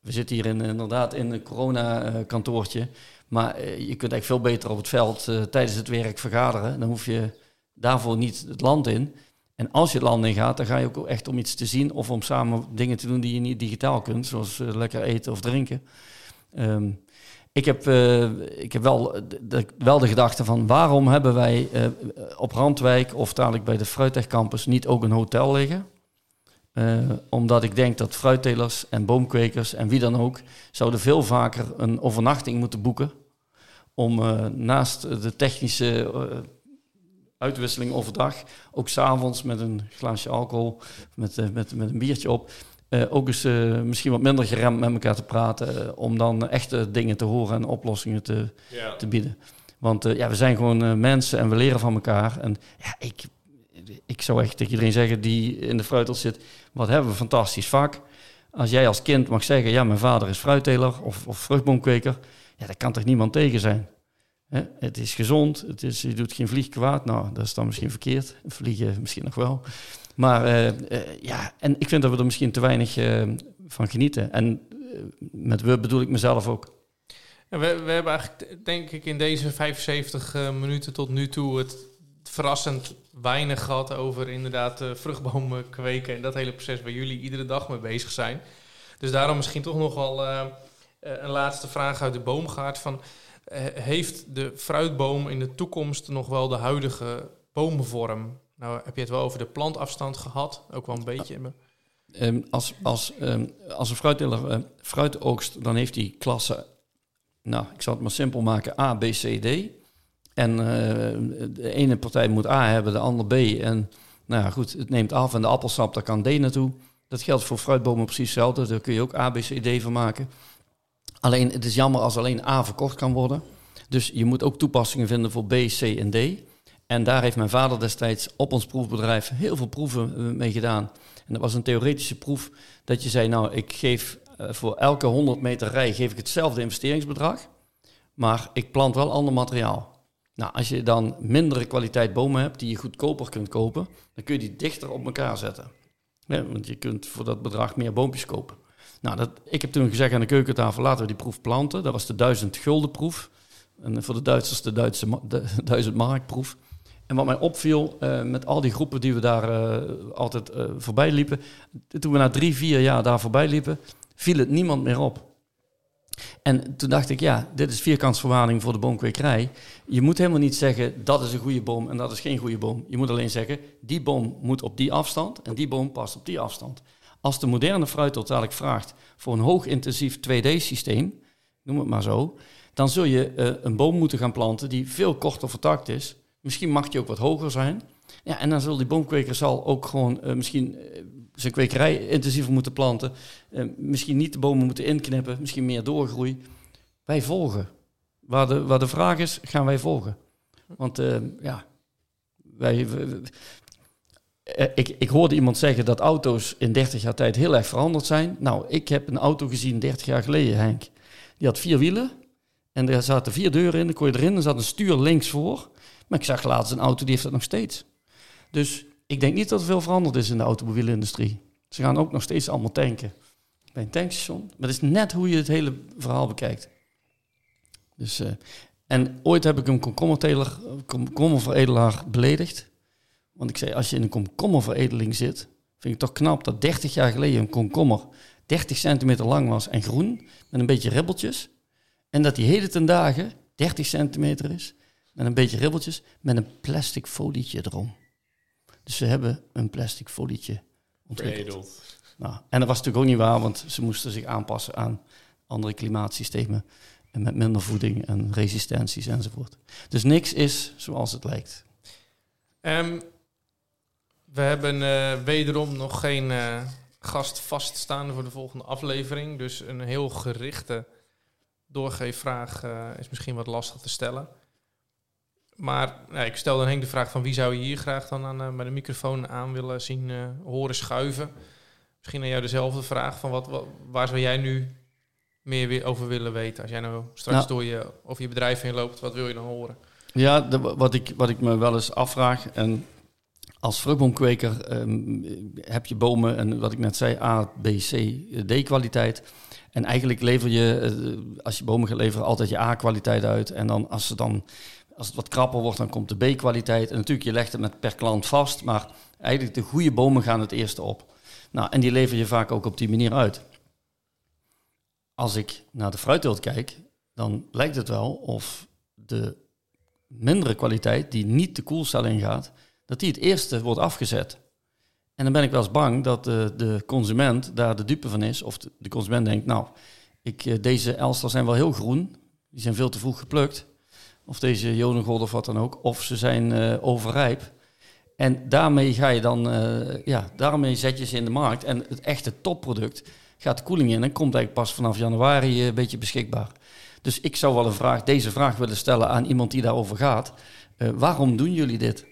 we zitten hier in, inderdaad in een corona-kantoortje. Maar eh, je kunt echt veel beter op het veld eh, tijdens het werk vergaderen. Dan hoef je daarvoor niet het land in. En als je het land in gaat, dan ga je ook echt om iets te zien of om samen dingen te doen die je niet digitaal kunt, zoals eh, lekker eten of drinken. Ehm, ik heb, eh, ik heb wel, de, wel de gedachte van waarom hebben wij eh, op Randwijk of dadelijk bij de Fruittech Campus niet ook een hotel liggen? Eh, omdat ik denk dat fruittelers en boomkwekers en wie dan ook zouden veel vaker een overnachting moeten boeken om eh, naast de technische eh, uitwisseling overdag, ook s'avonds met een glaasje alcohol, met, met, met een biertje op, ook eens misschien wat minder geremd met elkaar te praten, om dan echte dingen te horen en oplossingen te, te bieden. Want ja, we zijn gewoon mensen en we leren van elkaar. En ja, ik, ik zou echt tegen iedereen zeggen die in de fruitel zit, wat hebben we fantastisch vak. Als jij als kind mag zeggen, ja, mijn vader is fruitteler of, of vruchtboomkweker, ja, daar kan toch niemand tegen zijn. Hè? Het is gezond, het is, je doet geen vlieg kwaad. Nou, dat is dan misschien verkeerd. Vliegen misschien nog wel. Maar eh, eh, ja, en ik vind dat we er misschien te weinig eh, van genieten. En met we bedoel ik mezelf ook. We, we hebben eigenlijk, denk ik, in deze 75 eh, minuten tot nu toe het verrassend weinig gehad over inderdaad eh, vruchtbomen kweken en dat hele proces waar jullie iedere dag mee bezig zijn. Dus daarom misschien toch nog wel eh, eh, een laatste vraag uit de boomgaard van heeft de fruitboom in de toekomst nog wel de huidige bomenvorm? Nou heb je het wel over de plantafstand gehad, ook wel een beetje. Ehm, als, als, ehm, als een fruitteler fruit oogst, dan heeft hij klasse, nou, ik zal het maar simpel maken, A, B, C, D. En eh, de ene partij moet A hebben, de andere B. En nou ja, goed, het neemt af en de appelsap, daar kan D naartoe. Dat geldt voor fruitbomen precies hetzelfde. Daar kun je ook A, B, C, D van maken. Alleen, het is jammer als alleen A verkocht kan worden. Dus je moet ook toepassingen vinden voor B, C en D. En daar heeft mijn vader destijds op ons proefbedrijf heel veel proeven eh, mee gedaan. En dat was een theoretische proef dat je zei, nou, ik geef uh, voor elke 100 meter rij geef ik hetzelfde investeringsbedrag, maar ik plant wel ander materiaal. Nou, als je dan mindere kwaliteit bomen hebt die je goedkoper kunt kopen, dan kun je die dichter op elkaar zetten. Ja, want je kunt voor dat bedrag meer boompjes kopen. Nou, dat, ik heb toen gezegd aan de keukentafel, laten we die proef planten. Dat was de 1000 gulden proef. En voor de Duitsers de Duitse de 1000 markproef. En wat mij opviel uh, met al die groepen die we daar uh, altijd uh, voorbij liepen, toen we na drie, vier jaar daar voorbij liepen, viel het niemand meer op. En toen dacht ik, ja, dit is vierkantsverwarning voor de boomkwekerij. Je moet helemaal niet zeggen, dat is een goede boom en dat is geen goede boom. Je moet alleen zeggen, die boom moet op die afstand en die boom past op die afstand. Als de moderne fruitteelt dadelijk vraagt voor een hoogintensief 2D-systeem, noem het maar zo, dan zul je uh, een boom moeten gaan planten die veel korter vertakt is. Misschien mag die ook wat hoger zijn. Ja, en dan zal die boomkweker zal ook gewoon uh, misschien uh, zijn kwekerij intensiever moeten planten. misschien niet de bomen moeten inknippen, misschien meer doorgroei. Wij volgen. Waar de, waar de vraag is, gaan wij volgen. Want ja, wij, wij ik, ik, hoorde iemand zeggen dat auto's in 30 jaar tijd heel erg veranderd zijn. Nou, ik heb een auto gezien 30 jaar geleden, Henk. Die had vier wielen. En er zaten vier deuren in, dan kon je erin. Er zat een stuur links voor. Maar ik zag laatst een auto, die heeft dat nog steeds. Dus ik denk niet dat er veel veranderd is in de automobielindustrie. Ze gaan ook nog steeds allemaal tanken. Bij een tankstation. Maar het is net hoe je het hele verhaal bekijkt. Dus, uh, en ooit heb ik een komkommerveredelaar beledigd. Want ik zei, als je in een komkommerveredeling zit, vind ik toch knap dat 30 jaar geleden een komkommer 30 centimeter lang was en groen, met een beetje ribbeltjes. En dat die heden ten dagen 30 centimeter is, met een beetje ribbeltjes, met een plastic folietje erom. Dus ze hebben een plastic folietje ontwikkeld. Nou, en dat was natuurlijk ook niet waar, want ze moesten zich aanpassen aan andere klimaatsystemen. En met minder voeding en resistenties enzovoort. Dus niks is zoals het lijkt. Um, we hebben uh, wederom nog geen uh, gast vaststaande voor de volgende aflevering. Dus een heel gerichte doorgeefvraag uh, is misschien wat lastig te stellen. Maar nou, ik stel dan Henk de vraag van wie zou je hier graag dan aan, bij de microfoon aan willen zien horen schuiven. Misschien aan jou dezelfde vraag van wat, wat, waar zou jij nu meer over willen weten? Als jij nou straks nou, door je, of je bedrijf heen loopt, wat wil je dan horen? Ja, de, wat, ik, wat ik me wel eens afvraag, en als vruchtboomkweker um, heb je bomen, en wat ik net zei, A, B, C, D kwaliteit. En eigenlijk lever je, uh, als je bomen gaat leveren, altijd je A kwaliteit uit. En dan als, ze dan, als het wat krapper wordt, dan komt de B kwaliteit. En natuurlijk, je legt het met per klant vast, maar eigenlijk de goede bomen gaan het eerste op. Nou, en die lever je vaak ook op die manier uit. Als ik naar de fruitteelt kijk, dan lijkt het wel of de mindere kwaliteit, die niet de koelcel ingaat, dat die het eerste wordt afgezet. En dan ben ik wel eens bang dat de, de consument daar de dupe van is. Of de, de consument denkt, nou, ik, eh, deze Elsters zijn wel heel groen. Die zijn veel te vroeg geplukt. Of deze Jonengolden of wat dan ook. Of ze zijn uh, overrijp. En daarmee ga je dan, uh, ja, daarmee zet je ze in de markt. En het echte topproduct gaat koeling in en komt eigenlijk pas vanaf januari een beetje beschikbaar. Dus ik zou wel een vraag, deze vraag willen stellen aan iemand die daarover gaat. Waarom doen jullie dit?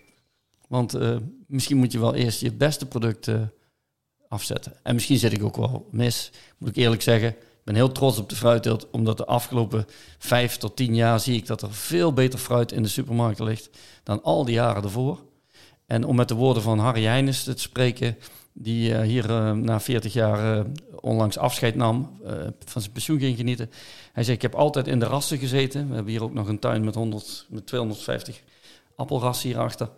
Want misschien moet je wel eerst je beste product afzetten. En misschien zit ik ook wel mis, moet ik eerlijk zeggen. Ben heel trots op de fruitteelt, omdat de afgelopen vijf tot tien jaar zie ik dat er veel beter fruit in de supermarkten ligt dan al die jaren ervoor. En om met de woorden van Harry Heijnes te spreken, die uh, hier na 40 jaar onlangs afscheid nam, van zijn pensioen ging genieten. Hij zei, ik heb altijd in de rassen gezeten. We hebben hier ook nog een tuin met, 100, met 250 appelrassen hierachter.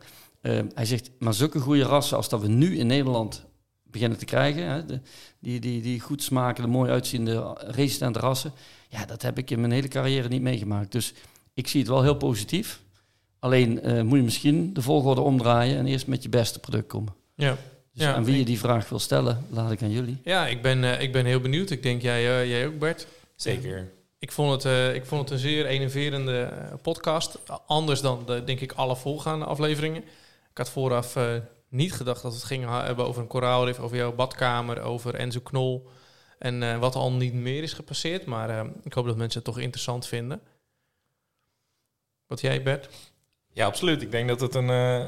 Uh, hij zegt, maar zulke goede rassen als dat we nu in Nederland beginnen te krijgen, hè, de, die, die, die goed smaken, de mooi uitziende, resistente rassen, ja, dat heb ik in mijn hele carrière niet meegemaakt. Dus ik zie het wel heel positief. Alleen uh, moet je misschien de volgorde omdraaien en eerst met je beste product komen. Ja. Dus ja, aan wie je die vraag wil stellen, laat ik aan jullie. Ja, ik ben, uh, ik ben heel benieuwd. Ik denk jij, jij ook, Bert. Zeker. Ik vond, het, ik vond het een zeer enerverende podcast. Anders dan, de, denk ik, alle voorgaande afleveringen. Ik had vooraf uh, niet gedacht dat we het gingen ha- hebben over een koraalrif, over jouw badkamer, over Enzo Knol. En eh, wat al niet meer is gepasseerd. Maar eh, ik hoop dat mensen het toch interessant vinden. Wat jij, Bert? Ja, absoluut. Ik denk dat het een, eh,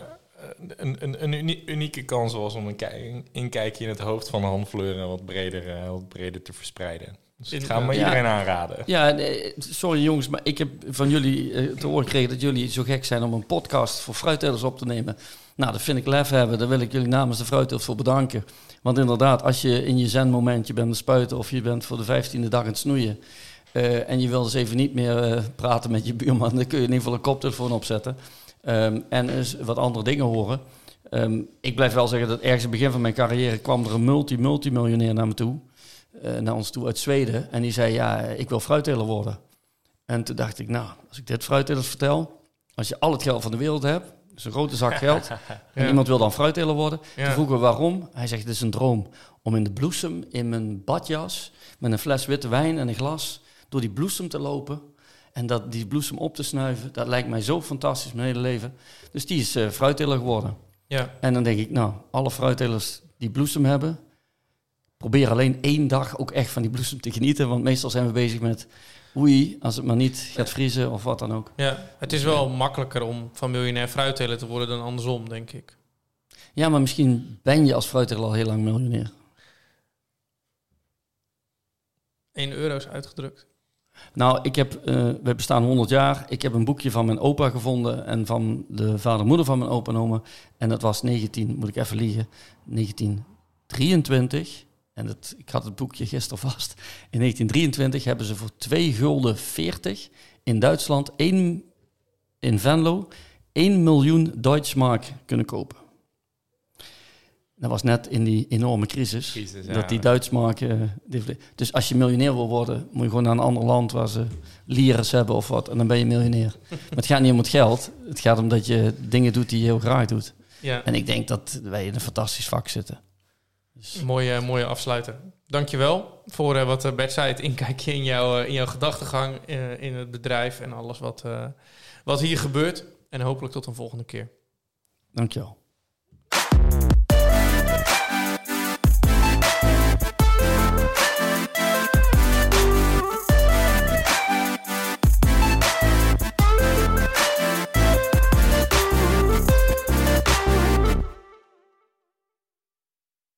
een, een, een uni- unieke kans was om een ki- een inkijkje in het hoofd van Han Fleuren wat breder, wat breder te verspreiden. Dus ik ga maar Ja. iedereen aanraden. Ja, nee, sorry jongens, maar ik heb van jullie eh, te horen gekregen dat jullie zo gek zijn om een podcast voor fruittelers op te nemen. Nou, dat vind ik lef hebben. Daar wil ik jullie namens de fruittelers voor bedanken. Want inderdaad, als je in je zenmomentje bent het spuiten of je bent voor de vijftiende dag aan het snoeien... eh, en je wil dus even niet meer eh, praten met je buurman, dan kun je in ieder geval een koptelefoon opzetten. Ehm, en eens wat andere dingen horen. Ehm, ik blijf wel zeggen dat ergens in het begin van mijn carrière kwam er een multi-multimiljonair naar me toe. Eh, naar ons toe uit Zweden. En die zei, ja, ik wil fruitteler worden. En toen dacht ik, nou, als ik dit fruittelers vertel... als je al het geld van de wereld hebt, dus een grote zak geld... en iemand wil dan fruitteler worden... Ja. toen vroegen we waarom. Hij zegt, het is een droom om in de bloesem, in mijn badjas... met een fles witte wijn en een glas... door die bloesem te lopen... en dat, die bloesem op te snuiven... dat lijkt mij zo fantastisch mijn hele leven. Dus die is eh fruitteler geworden. Ja, En dan denk ik, nou, alle fruittelers die bloesem hebben, probeer alleen één dag ook echt van die bloesem te genieten. Want meestal zijn we bezig met oei, als het maar niet gaat vriezen of wat dan ook. ja, het is wel makkelijker om van miljonair fruitteler te worden dan andersom, denk ik. Ja, maar misschien ben je als fruitteler al heel lang miljonair. 1 euro is uitgedrukt. Nou, ik heb, eh, we bestaan 100 jaar. Ik heb een boekje van mijn opa gevonden en van de vader en moeder van mijn opa en oma. En dat was 19, moet ik even liegen, 1923. En het, ik had het boekje gisteren vast. In 1923 hebben ze voor 2 gulden 40 in Duitsland, één, in Venlo, 1 miljoen Deutschmark kunnen kopen. Dat was net in die enorme crisis. Crisis, ja. Dat die eh, die- dus als je miljonair wil worden, moet je gewoon naar een ander land waar ze lires hebben of wat. En dan ben je miljonair. maar het gaat niet om het geld. Het gaat om dat je dingen doet die je heel graag doet. Ja, En ik denk dat wij in een fantastisch vak zitten. Dus, mooie, mooie afsluiter. Dankjewel voor eh, wat eh, Bert zei, het inkijkje in, jouw eh, in jouw gedachtegang in het bedrijf en alles wat, wat hier gebeurt. En hopelijk tot een volgende keer. dankjewel.